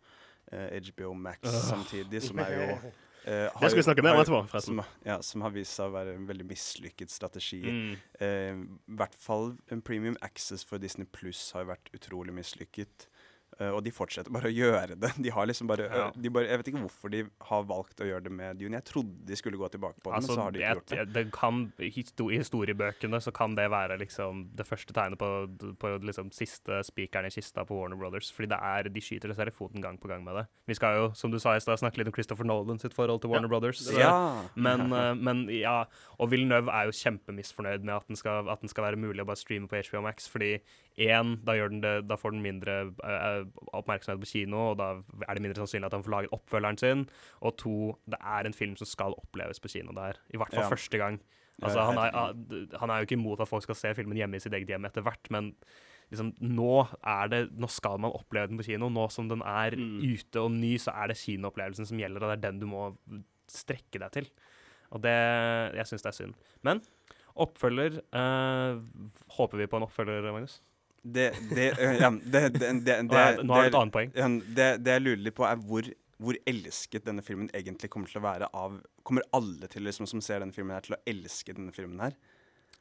eh, HBO Max samtidig, som er jo har Det skal vi snakke mer om etterpå, forresten. Som, ja, som har vist seg å være en veldig mislykket strategi. Mm. Uh, I hvert fall en premium access for Disney Pluss har vært utrolig mislykket. Eh, og de fortsetter bare å gjøre det. De har liksom bare, Ja. de bare Jeg vet ikke hvorfor de har valgt å gjøre det med Dune. Jeg trodde de skulle gå tilbake på det, Altså, men så har de ikke gjort det. det kan, I historiebøkene så kan det være liksom det første tegnet på, på liksom siste spikeren i kista på Warner Brothers. Fordi det er, de skyter seg i foten gang på gang med det. Vi skal jo, som du sa i stad, snakke litt om Christopher Nolan sitt forhold til Warner Brothers. Ja. Men, eh, men ja, og Villeneuve er jo kjempemisfornøyd med at den, skal, at den skal være mulig å bare streame på HBO Max, fordi én, da, da får den mindre uh, oppmerksomhet på kino, og da er det mindre sannsynlig at han får laget oppfølgeren sin, og to, det er en film som skal oppleves på kino der, i hvert fall Ja. første gang. Altså, han, er, han er jo ikke imot at folk skal se filmen hjemme i sitt eget hjem etter hvert, men liksom, nå, er det, nå skal man oppleve den på kino. Nå som den er ute og ny, så er det kinoopplevelsen som gjelder, og det er den du må strekke deg til. Og det Jeg syns det er synd. Men oppfølger eh, Håper vi på en oppfølger, Magnus? Det, det, ja, det, det, det, Nå har jeg- et annet poeng. det jeg lurer litt på, er hvor, hvor elsket denne filmen egentlig kommer til å være av Kommer alle til liksom, som ser denne filmen her til å elske denne filmen her?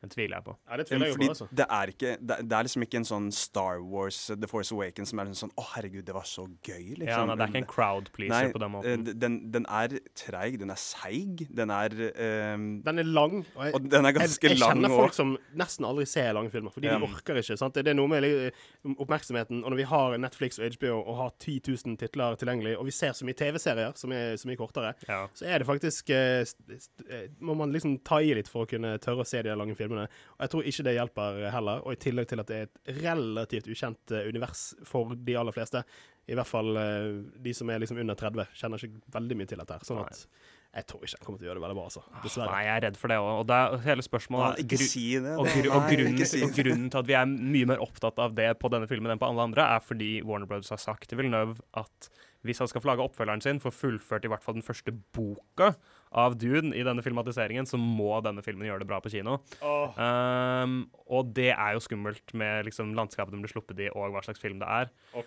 Den tviler jeg på. Ja, det tviler jeg Fordi på, altså. det, er ikke, det, det er liksom ikke en sånn Star Wars The Force Awakens som er sånn Å, herregud, det var så gøy, liksom. Ja, nei, det er ikke en crowd pleaser Nei, på den eh, måten. Den, den er treig, den er seig, den er um, Den er lang. Og, jeg, Og den er ganske jeg, jeg lang kjenner og- folk som nesten aldri ser lange filmer, fordi Ja. de orker ikke. sant? Det er noe med oppmerksomheten. Og når vi har Netflix og HBO og har 10 000 titler tilgjengelig, og vi ser så mye TV-serier som er så mye kortere, Ja. så er det faktisk eh, st- st- eh, Må man liksom ta i litt for å kunne tørre å se de lange filmene. Og jeg tror ikke det hjelper heller. Og i tillegg til at det er et relativt ukjent eh, univers for de aller fleste. I hvert fall eh, de som er liksom under 30, kjenner ikke veldig mye til dette. her, Sånn at jeg tror ikke jeg kommer til å gjøre det veldig bra, altså. Dessverre. Nei, jeg er redd for det òg. Og det er hele spørsmålet Nei, ikke gru- si det. Og, gru, og, nei, grunnen, ikke si og grunnen til at vi er mye mer opptatt av det på denne filmen enn på alle andre, er fordi Warner Brothers har sagt til Villeneuve at hvis han skal få lage oppfølgeren sin, få fullført i hvert fall den første boka av Dune i denne filmatiseringen, så må denne filmen gjøre det bra på kino. Um, og det er jo skummelt med liksom, landskapet den blir sluppet i, og hva slags film det er. Og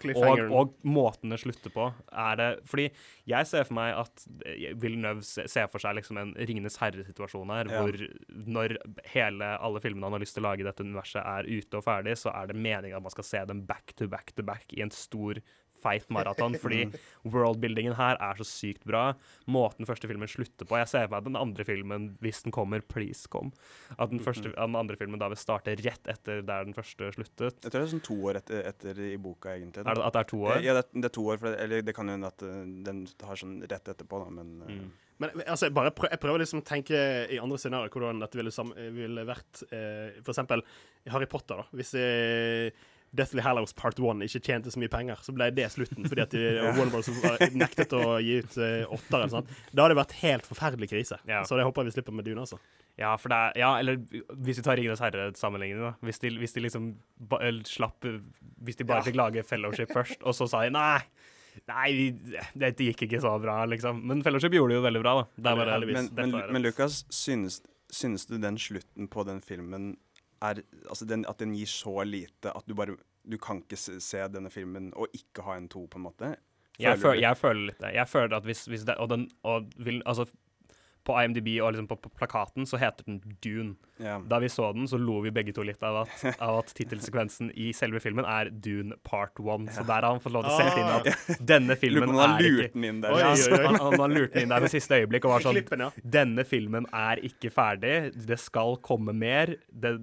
Og, og måten det slutter på. Er det Fordi jeg ser for meg at eh, Villeneuve ser for seg liksom en Ringenes herre-situasjon her, Ja. hvor når hele, alle filmene han har lyst til å lage i dette universet, er ute og ferdig, så er det meningen at man skal se dem back to back to back i en stor feit maraton, fordi worldbuildingen her er så sykt bra. Måten første filmen slutter på Jeg ser for meg at den andre filmen, hvis den kommer, please kom. At den, første, at den andre filmen da vil starte rett etter der den første sluttet. Jeg tror det er sånn to år etter, etter i boka, egentlig. Er det, at det er to år? Ja, det, er- det er to år, for det, eller det kan hende at eh, den har sånn rett etterpå, da, men eh, Mm. Men altså, jeg, bare prøv, jeg prøver liksom å tenke i andre scenarioer hvordan dette ville, sam, ville vært eh, For eksempel Harry Potter, da. Hvis eh, Deathly Hallows Part 1 ikke tjente så mye penger, så ble det slutten fordi at de, Warner Bros. nektet å gi ut eh, åtter eller sånt. Da hadde det vært helt forferdelig krise. Ja. Så det håper jeg vi slipper med Dune, altså. Ja, for det er, ja, eller hvis vi tar Ringenes herre-sammenligningen, da. Hvis de, hvis de liksom ba, slapp Hvis de bare Ja. fikk lage Fellowship først, og så sa de nei. Nei, det dette gikk ikke så bra, liksom. Men Fellowship gjorde det jo veldig bra, da. Det er bare, Men, men, men Lukas, synes, synes du den slutten på den filmen er Altså den, at den gir så lite at du bare Du kan ikke se, denne filmen og ikke ha en to, på en måte? jeg, Føler jeg, føl, jeg føler litt det. Jeg føler at hvis, hvis det Og den og vil, Altså, på IMDb og liksom på, på plakaten så heter den Dune. Yeah. Da vi så den, så lo vi begge to litt av at, av at tittelsekvensen i selve filmen er Dune part one. Så der har han fått lov til å sette inn at denne filmen om han har er lurt ikke den inn der. Oi, ja, oi, oi. han, han, han lurte den inn der ved siste øyeblikk og var sånn Klippen, ja. Denne filmen er ikke ferdig. Det skal komme mer. Det,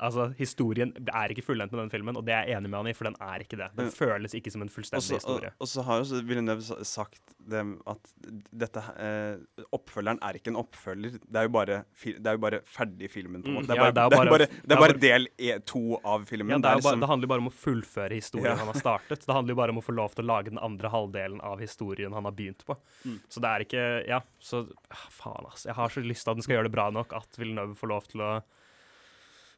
altså, historien er ikke fullendt med den filmen, og det er jeg enig med han i, for den er ikke det. Den føles ikke som en Og fullstendig også, historie. og så har jo Villeneuve sagt det at dette eh, Oppfølgeren er ikke en oppfølger. Det er jo bare, det er jo bare ferdig filmen. på en Mm, måte. Det er bare, det er det bare- det er bare del e, to av filmen. Ja, det, liksom, det handler bare om å fullføre historien Ja. han har startet. Det handler jo bare om å få lov til å lage den andre halvdelen av historien han har begynt på. Mm. Så det er ikke Ja, så ah, Faen, ass. Jeg har så lyst til at den skal gjøre det bra nok at Villeneuve får lov til å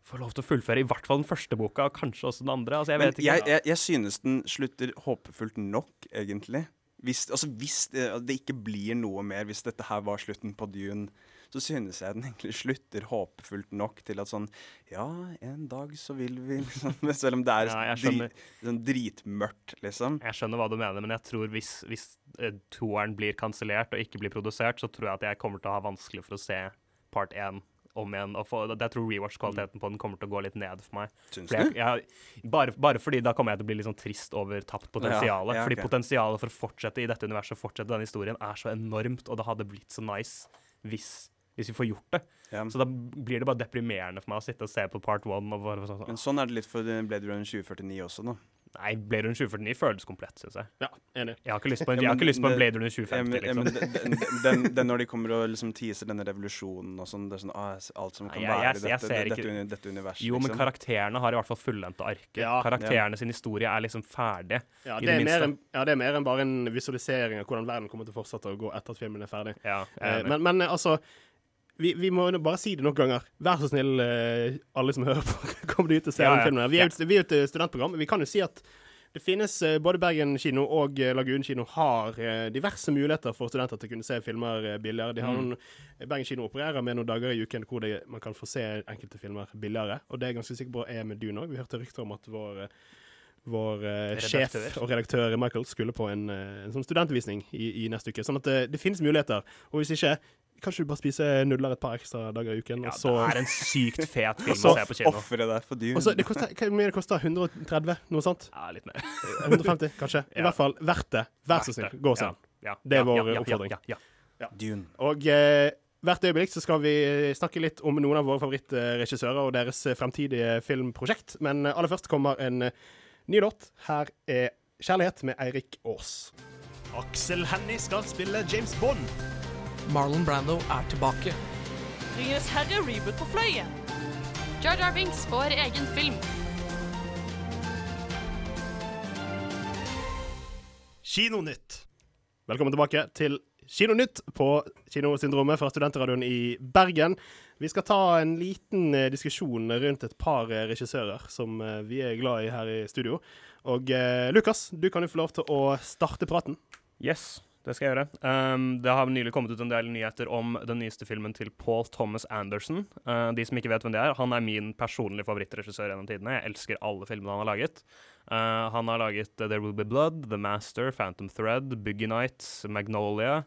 Får lov til å fullføre i hvert fall den første boka, og kanskje også den andre. Altså, jeg vet ikke. jeg, jeg, jeg synes den slutter håpefullt nok, egentlig. Hvis, altså, hvis det, det ikke blir noe mer, hvis dette her var slutten på Dune, så synes jeg den egentlig slutter håpefullt nok til at sånn Ja, en dag så vil vi liksom Selv om det er Ja, drit, sånn dritmørkt, liksom. Jeg skjønner hva du mener, men jeg tror hvis, hvis eh, toeren blir kansellert og ikke blir produsert, så tror jeg at jeg kommer til å ha vanskelig for å se part én om igjen. Og for, jeg tror rewatch-kvaliteten på den kommer til å gå litt ned for meg. Syns jeg, jeg, bare, bare fordi da kommer jeg til å bli litt sånn trist over tapt potensial. Ja, ja, Fordi potensialet for å fortsette i dette universet, fortsette denne historien, er så enormt, og det hadde blitt så nice hvis, hvis vi får gjort det. Ja. Så da blir det bare deprimerende for meg å sitte og se på part one. Og bare sånn, Men sånn er det litt for Blade Runner 2049 også, da. Nei, Blade Runner 2049 føles komplett, syns jeg. Ja, enig. Jeg har ikke lyst på en, Ja, jeg har men ikke lyst på en Blade Runner 2050, men, ja, men liksom. den, den, den, den når de kommer og liksom teaser denne revolusjonen og sånn, det er sånn ah, alt som kan Nei, jeg- være jeg- i jeg dette, dette, dette universet. Jo, men liksom. karakterene har i hvert fall fullendte arker. Ja. Karakterene sin historie er liksom ferdig. Ja, I det, er en, ja, det er mer enn bare en visualisering av hvordan verden kommer til å fortsette å gå etter at filmen er ferdig. Ja, er Eh, men, men eh, altså vi, vi må bare si det nok ganger. Vær så snill, eh, alle som hører på, kom deg ut og se Ja, den ja. filmen. Vi er vi er et eh, studentprogram. Vi kan jo si at det finnes eh, både Bergen kino og Lagunen Lagun kino har diverse muligheter for studenter til å kunne se filmer billigere. De har Mm. noen, Bergen kino opererer med noen dager i uken hvor det, man kan få se enkelte filmer billigere. Og det er jeg ganske sikker på er med Dune òg. Vi hørte rykter om at vår vår sjef og redaktør Michael skulle på en, en sånn studentvisning i, i neste uke. Sånn at det, det finnes muligheter. Og hvis ikke, kanskje du bare spiser nudler et par ekstra dager i uken. Ja, og så, det er en sykt fet film å se på kino. Offeret deg for dyr. og det koster, Hva mye det koster? 130? Noe sånt? Ja, litt mer. 150, kanskje? I Ja. hvert fall verdt det. Vær så snill, gå og se den. ja, Det er ja, vår ja, ja, ja, oppfordring. Ja, ja. Dune. Og eh, hvert øyeblikk så skal vi snakke litt om noen av våre favorittregissører og deres eh, fremtidige filmprosjekt. Men eh, aller først kommer en eh, ny låt. Her er 'Kjærlighet' med Eirik Aas. Aksel Hennie skal spille James Bond. Marlon Brando er tilbake. Ringenes herre reboot på fløyen. Jar Jar Binks får egen film. Kinonytt. Velkommen tilbake til Kinonytt på Kinosyndromet fra Studentradioen i Bergen. Vi skal ta en liten eh, diskusjon rundt et par eh, regissører som eh, vi er glad i her i studio. Og eh, Lukas, du kan jo få lov til å starte praten. Yes, det skal jeg gjøre. Um, det har nylig kommet ut en del nyheter om den nyeste filmen til Paul Thomas Anderson. Uh, de som ikke vet hvem det er, han er min personlige favorittregissør gjennom tidene. Jeg elsker alle filmene han har laget. Uh, han har laget uh, There Will Be Blood, The Master, Phantom Thread, Boogie Nights, Magnolia.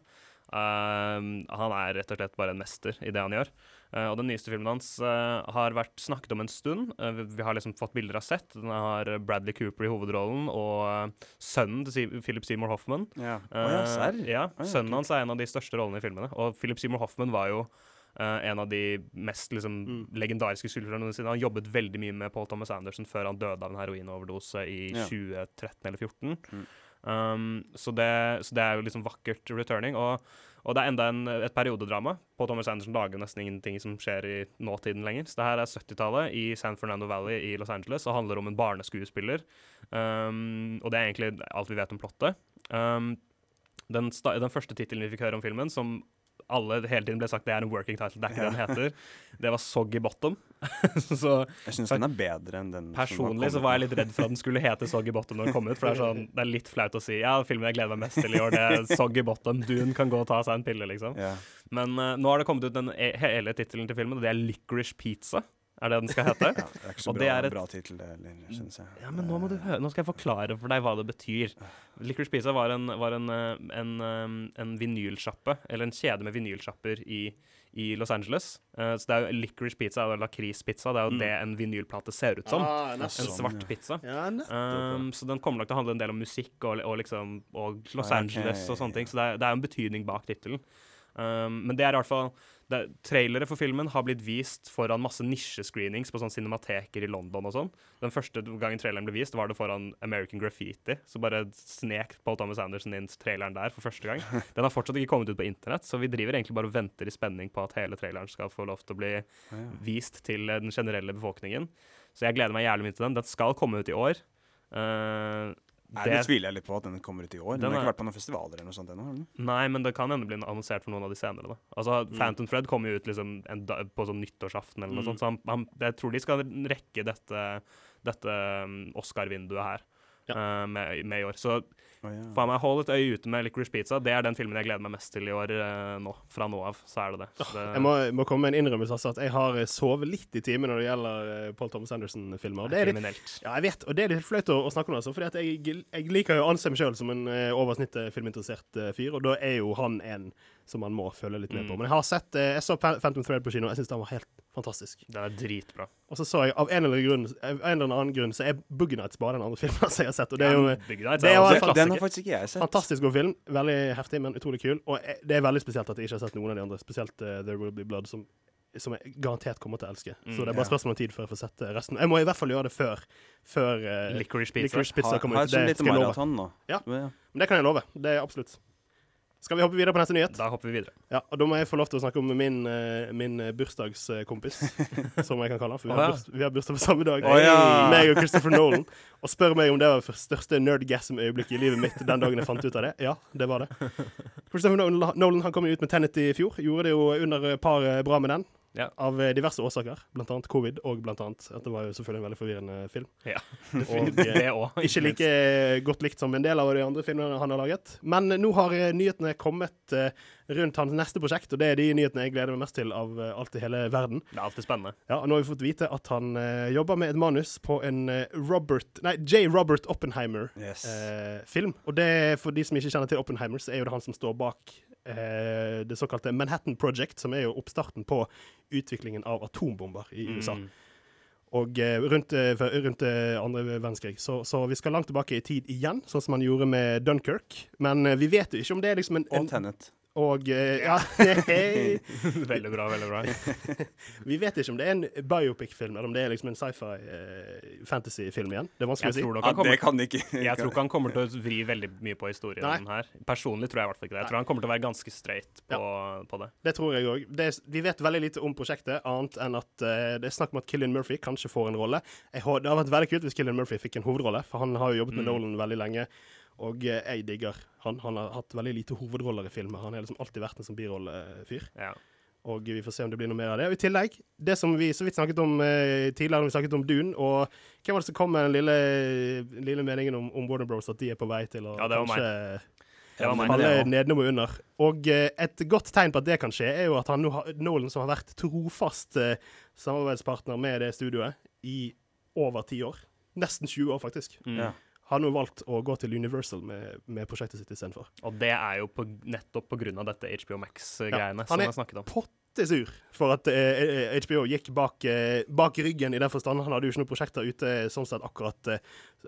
Han er rett og slett bare en mester i det han gjør. Uh, og den nyeste filmen hans uh, har vært snakket om en stund. Uh, vi, har liksom fått bilder av sett. Den har Bradley Cooper i hovedrollen og sønnen til Philip Seymour Hoffman. Ja. Å ja, serr? ja, sønnen hans er en av de største rollene i filmene. Og Philip Seymour Hoffman var jo uh, en av de mest liksom, legendariske skuespillerne noensinne. Han jobbet veldig mye med Paul Thomas Anderson før han døde av en heroinoverdose i Ja. 2013 eller 2014. Mm. Um, så, det, så det er jo liksom vakkert returning. Og, Og det er enda en, et periodedrama. På Thomas Anderson lager nesten ingenting som skjer i nåtiden lenger. Så det her er 70-tallet i San Fernando Valley i Los Angeles og handler om en barneskuespiller. Um, og det er egentlig alt vi vet om plottet. Um, den, den første tittelen vi fikk høre om filmen, som alle hele tiden ble sagt det er en working title, det er ikke det den heter. Det var Soggy Bottom. så Jeg syns den er bedre enn den Personlig så var jeg litt redd for at den skulle hete Soggy Bottom når den kom ut. For det er, sånn, det er litt flaut å si ja, filmen jeg gleder meg mest til i år, det er Soggy Bottom. Dune kan gå og ta seg en pille, liksom. Ja. Men uh, nå har det kommet ut den e hele tittelen til filmen, og det er Licorice Pizza. Er det den skal hete? Ja, det er ikke så bra, det er et- bra tittel, syns jeg. Ja, men nå må du høre. Nå skal jeg forklare for deg hva det betyr. Licorice Pizza var en, var en, eh, en, eh, en vinylsjappe, eller en kjede med vinylsjapper i, i Los Angeles. Uh, så det er jo Licorice Pizza, eller lakrispizza, det er jo det en vinylplate ser ut som. Ah, en svart pizza. Ja. Um, så den kommer nok til å handle en del om musikk og, og, liksom, og Los Ok. Angeles og sånne ting. Så det er, det er en betydning bak tittelen. Um, men det er i hvert fall det, Trailere for filmen har blitt vist foran masse nisjescreenings på sånn cinemateker i London og sånn. Den første gangen traileren ble vist, var det foran American Graffiti. Så bare snek Paul Thomas Anderson inn traileren der for første gang. Den har fortsatt ikke kommet ut på internett, så vi driver egentlig bare og venter i spenning på at hele traileren skal få lov til å bli vist til eh, den generelle befolkningen. Så jeg gleder meg jævlig mye til den. Den skal komme ut i år. Uh, Nei, det tviler jeg litt på at den kommer ut i år. Den, Den har ikke vært på noen festivaler eller noe sånt ennå? Nei, men det kan hende bli annonsert for noen av de senere. da. Altså, Mm. Phantom Thread kommer jo ut liksom en da, på sånn nyttårsaften eller noe Mm. sånt, så han, han, jeg tror de skal rekke dette, dette um, Oscar-vinduet her eh, med, med i år. Så oh, ja. faen meg, hold et øye ute med Licorice Pizza. Det er den filmen jeg gleder meg mest til i år eh, nå. Fra nå av, så er det det. Så det Jeg må, må komme med en innrømmelse. Altså, at jeg har eh, sovet litt i timen når det gjelder Paul Thomas Anderson-filmer. det er litt- kriminelt. Ja, jeg vet, og det er litt flaut å, å snakke om altså, for jeg, jeg liker jo å anse meg sjøl som en uh, oversnittet filminteressert fyr, og da er jo han en som man må følge litt med på. Mm. Men jeg har sett eh, Jeg så Phantom Thread på kino, jeg syns den var helt fantastisk. Den er dritbra. Og så så jeg av en eller, grunn, av en eller annen grunn så er Boogie Nights bare den andre filmen som jeg har sett. Og det er jo Ja, det er er en en Den har faktisk ikke jeg sett. Fantastisk god film. Veldig heftig, men utrolig kul. Og det er veldig spesielt at jeg ikke har sett noen av de andre, spesielt uh, There Will Be Blood, som, som jeg garantert kommer til å elske. Mm, så det er bare ja. spørsmål om tid før jeg får sett eh, resten. Jeg må i hvert fall gjøre det før, før uh, Licorice Pizza. Licorice Pizza Har, kommer har ut. Det lite skal jeg love. maraton nå. Ja. Ja. Men det kan jeg love. Det er absolutt. Skal vi hoppe videre på neste nyhet? Da hopper vi videre. Ja, og Da må jeg få lov til å snakke om min, eh, min eh, bursdagskompis, som jeg kan kalle han. For vi har, burs, vi har bursdag på samme dag. Oh, ja. Meg og Christopher Nolan. Og spør meg om det var det største nerdgasm-øyeblikket i livet mitt den dagen jeg fant ut av det. Ja, det var det. Christopher Nolan, han kom jo ut med Tenet i fjor. Gjorde det jo under par bra med den. Ja. Av eh, diverse årsaker, annet covid, og blant annet at det var jo selvfølgelig en veldig forvirrende film. Ja, Og, det eh. Ikke like godt likt som en del av de andre filmene han har laget. Men nå har eh, nyhetene kommet eh, rundt hans neste prosjekt, og det er de nyhetene jeg gleder meg mest til av eh, alt i hele verden. Det er alltid spennende. Ja, og Nå har vi fått vite at han eh, jobber med et manus på en eh, Robert Nei, J. Robert Oppenheimer-film. Yes. og det for de som ikke kjenner til Oppenheimer, så er jo det han som står bak eh, det såkalte Manhattan Project, som er jo oppstarten på utviklingen av atombomber i USA. Mm. Og eh, rundt, eh, rundt eh, andre verdenskrig. Så, så vi skal langt tilbake i tid igjen, sånn som man gjorde med Dunkerque. Men eh, vi vet jo ikke om det er liksom en, en Og. Og eh, ja, hei. veldig bra, veldig bra. Vi vet ikke om det er en biopic-film, eller om det er liksom en sci-fi eh, fantasy-film igjen. Det er vanskelig å si. Ja, det kan ikke. Jeg tror ikke han kommer til å vri veldig mye på historien Nei. her. Personlig tror jeg i hvert fall ikke det. Jeg tror han kommer til å være ganske straight på, på det. Det tror jeg òg. Vi vet veldig lite om prosjektet, annet enn at uh, det er snakk om at Killian Murphy kanskje får en rolle. Jeg, det hadde vært veldig kult hvis Killian Murphy fikk en hovedrolle, for han har jo jobbet med Mm. Nolan veldig lenge. Og eh, jeg digger han. Han har hatt veldig lite hovedroller i filmer. Han har liksom alltid vært en sånn birollefyr. Ja. Og vi får se om det blir noe mer av det. Og I tillegg, det som vi så vidt snakket om eh, tidligere, når vi snakket om Dune, og hvem var det som kom med den lille, lille meningen om, om Warner Bros. at de er på vei til å Ja, det var meg. kanskje Det var meg. falle det var- nedenom og under. Og eh, et godt tegn på at det kan skje, er jo at han Nolan, som har vært trofast eh, samarbeidspartner med det studioet i over ti år, nesten 20 år faktisk, Mm. Har nå valgt å gå til Universal med, med prosjektet sitt istedenfor. Og det er jo på, nettopp av dette HBO Max-greiene ja, som jeg snakket om. På pottesur for at eh, HBO gikk bak, eh, bak ryggen, i den forstand. Han hadde jo ikke noen prosjekter ute sånn sett akkurat, eh,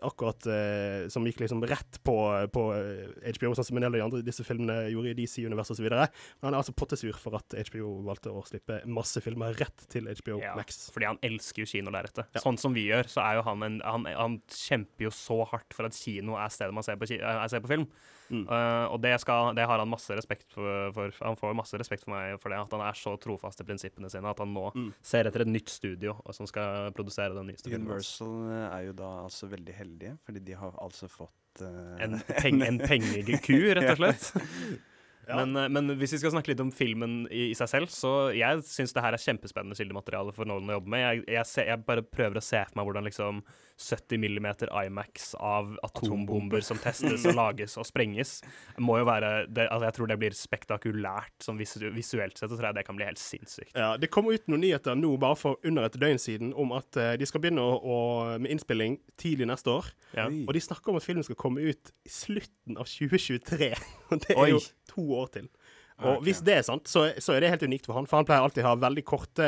akkurat eh, som gikk liksom rett på, på eh, HBO, sånn som en del av de andre disse filmene gjorde i DC-universet osv. Men han er altså pottesur for at HBO valgte å slippe masse filmer rett til HBO Ja, Max. fordi han elsker jo kinolerretet. Ja. Sånn som vi gjør, så er jo han en han, han kjemper jo så hardt for at kino er stedet man ser på, eh, ser på film. Mm. Eh, og det, skal, det har han masse respekt for, for. Han får masse respekt for meg for det, at han er så trofast i prinsippene sine at han nå Mm. ser etter et nytt studio og som skal produsere den nyeste filmen. Universal eh, er jo da altså veldig heldige, fordi de har altså fått uh, En, peng, en pengeku, rett og slett. Ja. Men, men hvis vi skal snakke litt om filmen i, i seg selv, så jeg syns det her er kjempespennende kildemateriale for Nolan å jobbe med. Jeg, jeg, ser, jeg bare prøver å se for meg hvordan liksom 70 mm Imax av atombomber som testes og lages og sprenges, må jo være det, altså Jeg tror det blir spektakulært sånn visu, visuelt sett, så tror jeg det kan bli helt sinnssykt. Ja, Det kom ut noen nyheter nå bare for under et døgn siden om at eh, de skal begynne å, å, med innspilling tidlig neste år. Ja. Og de snakker om at filmen skal komme ut i slutten av 2023. Og det Oi. er jo to år til. Og okay. hvis det er sant, så, så er det helt unikt for han. For han pleier alltid å ha veldig korte,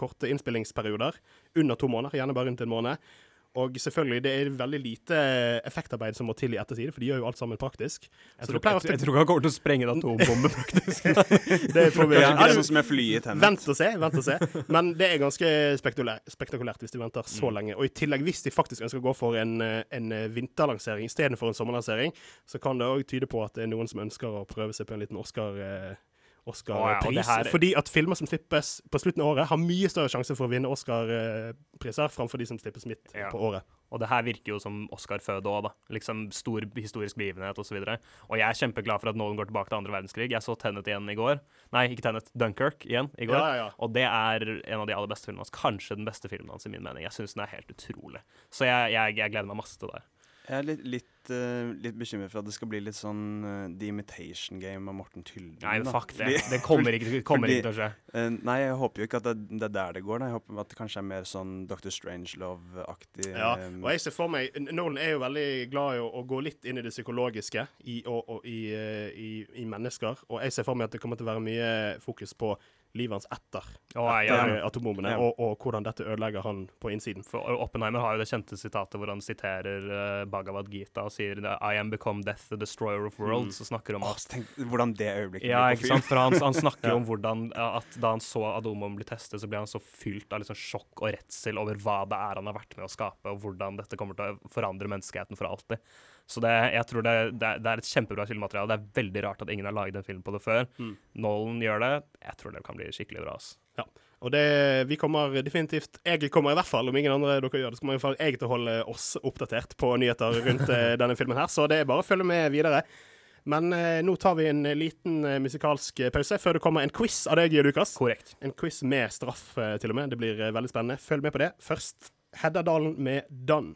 korte innspillingsperioder. Under to måneder, gjerne bare rundt en måned. Og selvfølgelig, det er veldig lite effektarbeid som må til i ettertid, for de gjør jo alt sammen praktisk. Jeg Så tror, jeg, ofte jeg tror ikke han kommer til å sprenge en atombombe, faktisk. det får vi Ja, er sånn som med flyet i. Vent og se, vent og se. Men det er ganske spektakulært, hvis de venter så lenge. Og i tillegg, hvis de faktisk ønsker å gå for en, eh, en eh, vinterlansering istedenfor en sommerlansering, så kan det òg tyde på at det er noen som ønsker å prøve seg på en liten Oscar. Ja, Oscar-pris. det her- Fordi at filmer som slippes på slutten av året, har mye større sjanse for å vinne Oscar-priser framfor de som slippes midt Ja. på året. Og det her virker jo som Oscar-føde òg, da. Liksom stor historisk begivenhet osv. Og, så og jeg er kjempeglad for at Nolan går tilbake til andre verdenskrig. Jeg så Tenet igjen i går. Nei, ikke Tenet, Dunkirk igjen i går. Ja, ja, ja. Og det er en av de aller beste filmene hans. Kanskje den beste filmen hans, i min mening. Jeg syns den er helt utrolig. Så jeg, jeg, jeg gleder meg masse til det. Jeg er litt, litt, uh, litt bekymret for at det skal bli litt sånn uh, The Imitation Game av Morten Tylden. Nei, fuck det. Fordi- Det kommer ikke, det kommer fordi- ikke til å skje. Uh, nei, jeg håper jo ikke at det, det er der det går. Nei. Jeg håper at det kanskje er mer sånn Dr. Strangelove-aktig. Ja, og jeg ser for meg Nolan er jo veldig glad i å, å gå litt inn i det psykologiske i, og, og, i, i, i mennesker. Og jeg ser for meg at det kommer til å være mye fokus på livet hans etter, oh, etter ja. atombombene, Ja. og, og hvordan dette ødelegger han på innsiden. For Oppenheimer har jo det kjente sitatet hvor han siterer uh, Bhagavad Gita og sier I am become death, the destroyer of worlds, og snakker om at så tenk hvordan det øyeblikket Ja, blir på ikke sant? For han, han snakker jo om hvordan at da han så atombomben bli testet, så ble han så fylt av liksom sjokk og redsel over hva det er han har vært med å skape, og hvordan dette kommer til å forandre menneskeheten for alltid. Så det, jeg tror det, det, det er et kjempebra filmmateriale. Det er veldig rart at ingen har laget en film på det før. Mm. Nolan gjør det. Jeg tror det kan bli skikkelig bra. ass. Ja. Og det, vi kommer definitivt Jeg kommer i hvert fall, om ingen andre dere gjør det, så kommer i hvert fall jeg til å holde oss oppdatert på nyheter rundt eh, denne filmen her. Så det er bare å følge med videre. Men eh, nå tar vi en liten eh, musikalsk pause før det kommer en quiz av deg, Lukas. Korrekt. En quiz med straff, eh, til og med. Det blir eh, veldig spennende. Følg med på det. Først Heddadalen med Done.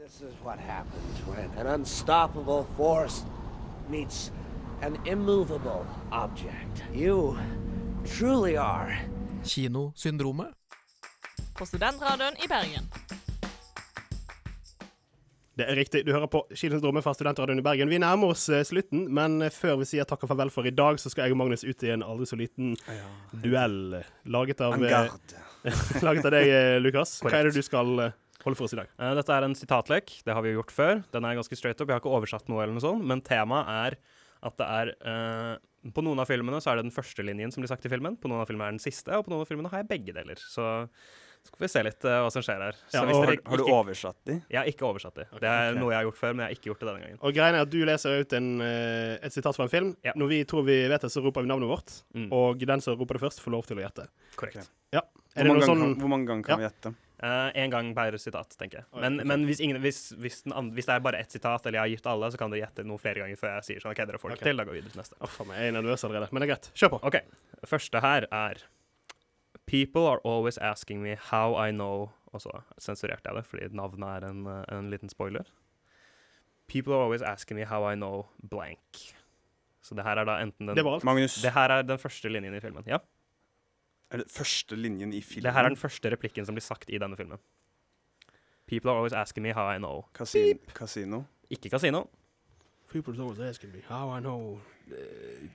This is what happens when an unstoppable force meets an immovable object. You truly are Kinosyndromet. På Studentradioen i Bergen. Det er riktig. Du hører på Kinosyndromet fra Studentradioen i Bergen. Vi nærmer oss eh, slutten, men eh, før vi sier takk og farvel for i dag, så skal jeg og Magnus ut i en aldri så liten duell eh, laget av, laget av deg, Lukas. Hva er det du skal holde for oss i dag? Uh, dette er en sitatlek. Det har vi jo gjort før. Den er ganske straight up. Jeg har ikke oversatt noe, eller noe sånt, men temaet er at det er uh, På noen av filmene så er det den første linjen som blir sagt i filmen. På noen av filmene er den siste, og på noen av filmene har jeg begge deler. Så skal vi se litt uh, hva som skjer her. Ja, hvis og dere Har, har du oversatt de? Jeg har ikke oversatt de. Det er okay. noe jeg har gjort før, men jeg har ikke gjort det denne gangen. Og greien er at Du leser ut en, et sitat fra en film. Ja. Når vi tror vi vet det, så roper vi navnet vårt. Mm. Og den som roper det først, får lov til å gjette. Korrekt. Ja. Hvor det mange, sånn kan, hvor mange ganger kan vi gjette? Eh, en gang per sitat, tenker jeg. Men, men hvis, ingen, hvis, hvis, den andre, hvis det er bare ett sitat, eller jeg har gitt alle, så kan dere gjette noe flere ganger før jeg sier sånn OK, dere får det okay. til. Da går vi videre til neste. Oh, faen meg, jeg er nervøs allerede. Men det er greit. Kjør på. OK. Første her er People are always asking me how I know Og så sensurerte jeg det, fordi navnet er en, en liten spoiler. People are always asking me how I know blank. Så det her er da enten den Det var alt. Magnus, Det her er den første linjen i filmen. Ja. Er det første linjen i filmen? Det her er den første replikken som blir sagt i denne filmen. People are always asking me how I know. Kasin Kasino. Ikke kasino. People are always asking me how I know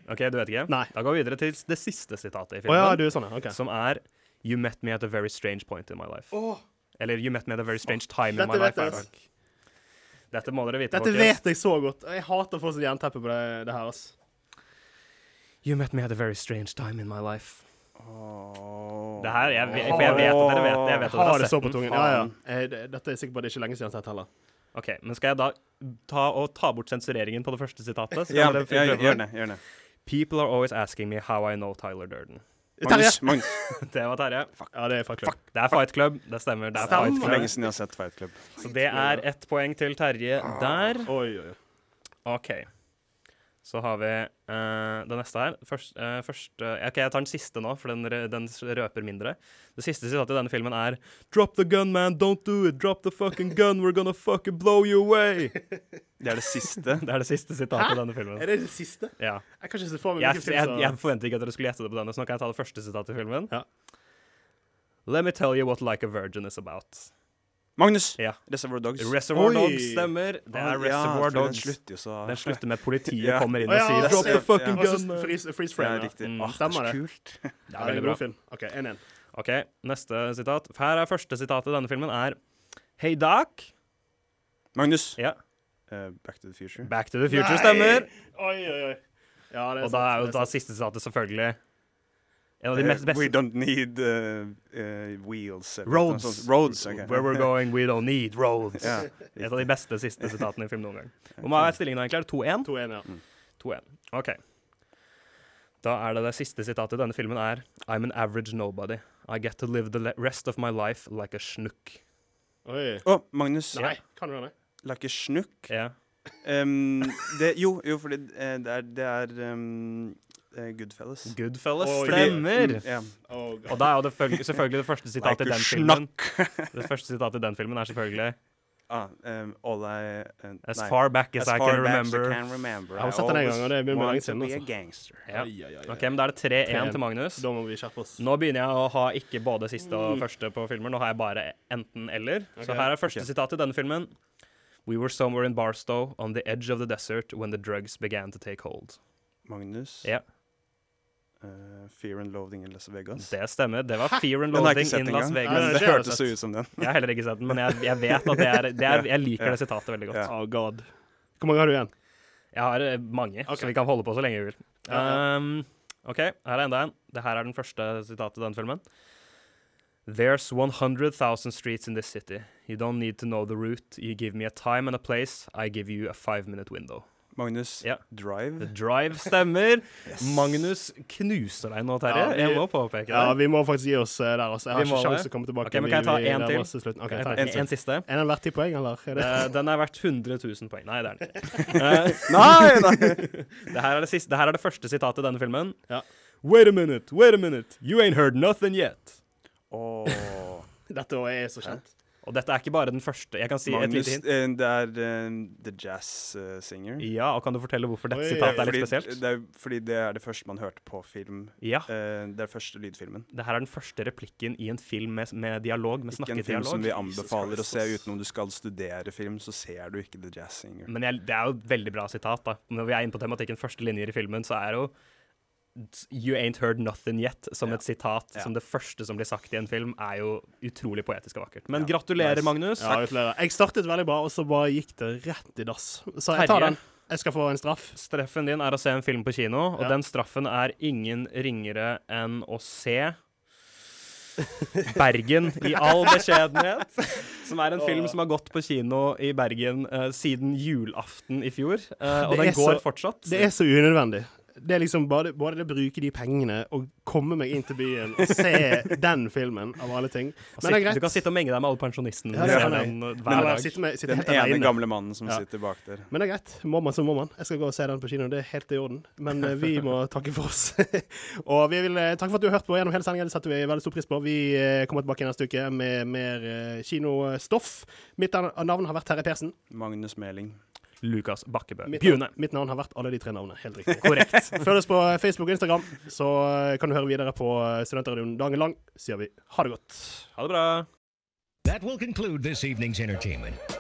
OK, du vet ikke? Nei. Da går vi videre til det siste sitatet i Å filmen. ja, du er sånn, ja. OK. Som er You met me at a very strange point in my life. Åh. Eller You met me at a very strange time in my life. vet jeg. er det. Dette må dere vite, Dette folkens. vet jeg så godt. Jeg hater å få sånn jernteppe på det, det her, ass. You met me at a very strange time in my life. Åh. Det her, jeg, jeg, for jeg vet at dere vet det. Jeg vet at dere Har har det så sett på den. tungen. Ja, ja. Eh, Dette er sikkert er ikke lenge siden jeg har sett heller. OK, men skal jeg da ta, og ta bort sensureringen på det første sitatet? Så Ja, gjør det. Gjør det. People are always asking me how I know Tyler Durden. Magnus. Det var Terje. Ja, det er Fight Club. Det er Fight Club. Det stemmer. Det er Stemmer. Fight For Club. lenge siden jeg har sett Fight Club. Så det er ett poeng til Terje der. Oi, oi, oi. OK. Så har vi uh, det neste her. Først, uh, først uh, OK, jeg tar den siste nå, for den, den røper mindre. Det siste sitatet i denne filmen er Drop the gun, man. Don't do it. Drop the fucking gun. We're gonna fucking blow you away. Det er det siste. Det er det siste sitatet i denne filmen. Er det det siste? Ja. Jeg kan ikke se for meg Jeg, film jeg, jeg forventer ikke at dere skulle gjette det på denne, så nå kan jeg ta det første sitatet i filmen. Ja. Let me tell you what Like a Virgin is about. Magnus! Ja. Reservoir Dogs. Reservoir Oi. Dogs stemmer. Det er Reservoir ja, Dogs. Den slutter jo så Den slutter med politiet Ja. kommer inn og sier 'drop the fucking ja. Og gun'. freeze, freeze Ja, riktig. Mm. Ah, det Stemmer er det. så kult. Det er veldig bra. film. OK, 1-1. OK, neste sitat. Her er første sitat i denne filmen er Hey Doc. Magnus. Ja. Uh, Back to the Future. Back to the future stemmer. Oi, oi, oi. Ja, det er Og da er jo da siste sitatet selvfølgelig en av de Eh, mest We don't need uh, uh, wheels. Roads. Sånn. Roads, okay. Where we're going, we don't need roads. Ja, Et av de beste siste sitatene i film noen gang. Hvor mange er stillingen egentlig? Er det 2-1? 2-1, ja. 2-1. OK. Da er det det siste sitatet i denne filmen er I'm an average nobody. I get to live the rest of my life like a snook. Oi. Å, Magnus. Nei, kan du det? Like a snook. Ja. Um, det, jo, jo, fordi eh, det er, det er um, Goodfellas. Goodfellas oh, stemmer. Yeah. Oh, Og da er jo det følge- selvfølgelig det første sitatet Like i den filmen. Det første sitatet i den filmen er selvfølgelig Ah, um, all I, uh, As nei. far back as, I far can back remember. As can remember. Jeg har sett den en gang, og det er mye always lenge siden, altså. gangster. Ja. OK, men da er det 3-1 3-1. til Magnus. Da må vi skjerpe oss. Nå begynner jeg å ha ikke både siste Mm. og første på filmer. Nå har jeg bare enten-eller. Så her er første okay. sitat i denne filmen. We were somewhere in Barstow, on the edge of the desert, when the drugs began to take hold. Magnus. Ja, Uh, Fear and Loathing in Las Vegas. det stemmer. Det var Fear and Loading Loathing in. Las Vegas. Nei, det det hørtes ut som den. Jeg har heller ikke sett den, men jeg, jeg vet at det er, det er Jeg liker det sitatet veldig godt. Yeah. Oh, God. Hvor mange har du igjen? Jeg har eh, mange, okay. så vi kan holde på så lenge vi vil. Um, OK, her er enda en. Det her er den første sitatet i denne filmen. There's 100,000 streets in this city. You don't need to know the route. You give me a time and a place. I give you a five minute window. Magnus. Ja. Drive. The Drive stemmer. Yes. Magnus knuser deg nå, Terje. Ja, vi- Jeg må påpeke Ja, vi må faktisk gi oss eh, der, altså. Jeg har ikke sjanse til å komme tilbake. Okay, men kan jeg ta én en til? Okay, ta en. en, en siste. Er den verdt ti poeng, eller? Er det? Eh, den er verdt 100 000 poeng. Nei, det er den ikke. Eh, Nei, nei! det, her er det, siste, det her er det første sitatet i denne filmen. Ja. Wait a minute, wait a minute. You ain't heard nothing yet. Oh. Dette er så kjent. Og dette er ikke bare den første. Jeg kan si et lite hint. Magnus, det er uh, The Jazz uh, Singer. Ja, og kan du fortelle hvorfor dette Oi. sitatet er fordi, litt spesielt? Det er, fordi det er det første man hørte på film. Ja. Uh, det er første lydfilmen. Det her er den første replikken i en film med, med dialog, med Ikke en film snakkedialog. som vi anbefaler å se utenom uten om du skal studere film, så ser du ikke The Jazz Singer. Men jeg, det er jo et veldig bra sitat. da. Når vi er inne på tematikken første linjer i filmen, så er jo You ain't heard nothing yet som Ja. et sitat Ja. som det første som blir sagt i en film, er jo utrolig poetisk og vakkert. Men Ja, gratulerer, nice. Magnus. Ja, gratulerer. Jeg startet veldig bra, og så bare gikk det rett i dass. Så jeg tar den. Jeg skal få en straff. Streffen din er å se en film på kino, og den straffen er ingen ringere enn å se Bergen i all beskjedenhet. Som er en film som har gått på kino i Bergen uh, siden julaften i fjor. Uh, og den går så- fortsatt. Det er så unødvendig. Det er liksom bare, bare det å bruke de pengene og komme meg inn til byen og se den filmen, av alle ting. Men det er greit. Du kan sitte og menge deg med alle pensjonistene. Ja, den, eh, hver dag. sitte med, sitte Den helt ene alene. gamle mannen som Ja. sitter bak der. Men det er greit. Må man, så må man. Jeg skal gå og se den på kino. Det er helt i orden. Men eh, vi må takke for oss. og vi vil eh, takke for at du har hørt på gjennom hele sendingen. Det setter vi veldig stor pris på. Vi kommer tilbake neste uke med mer kinostoff. Mitt navn har vært Terje Persen. Magnus Meling. Lukas Bakkebø. Mitt, Bjune. mitt navn har vært alle de tre navnene. Helt riktig. Korrekt. Følg oss på Facebook og Instagram, så eh, kan du høre videre på eh, Studentradioen dagen lang. Sier vi ha det godt. Ha det bra. That will conclude this evening's entertainment.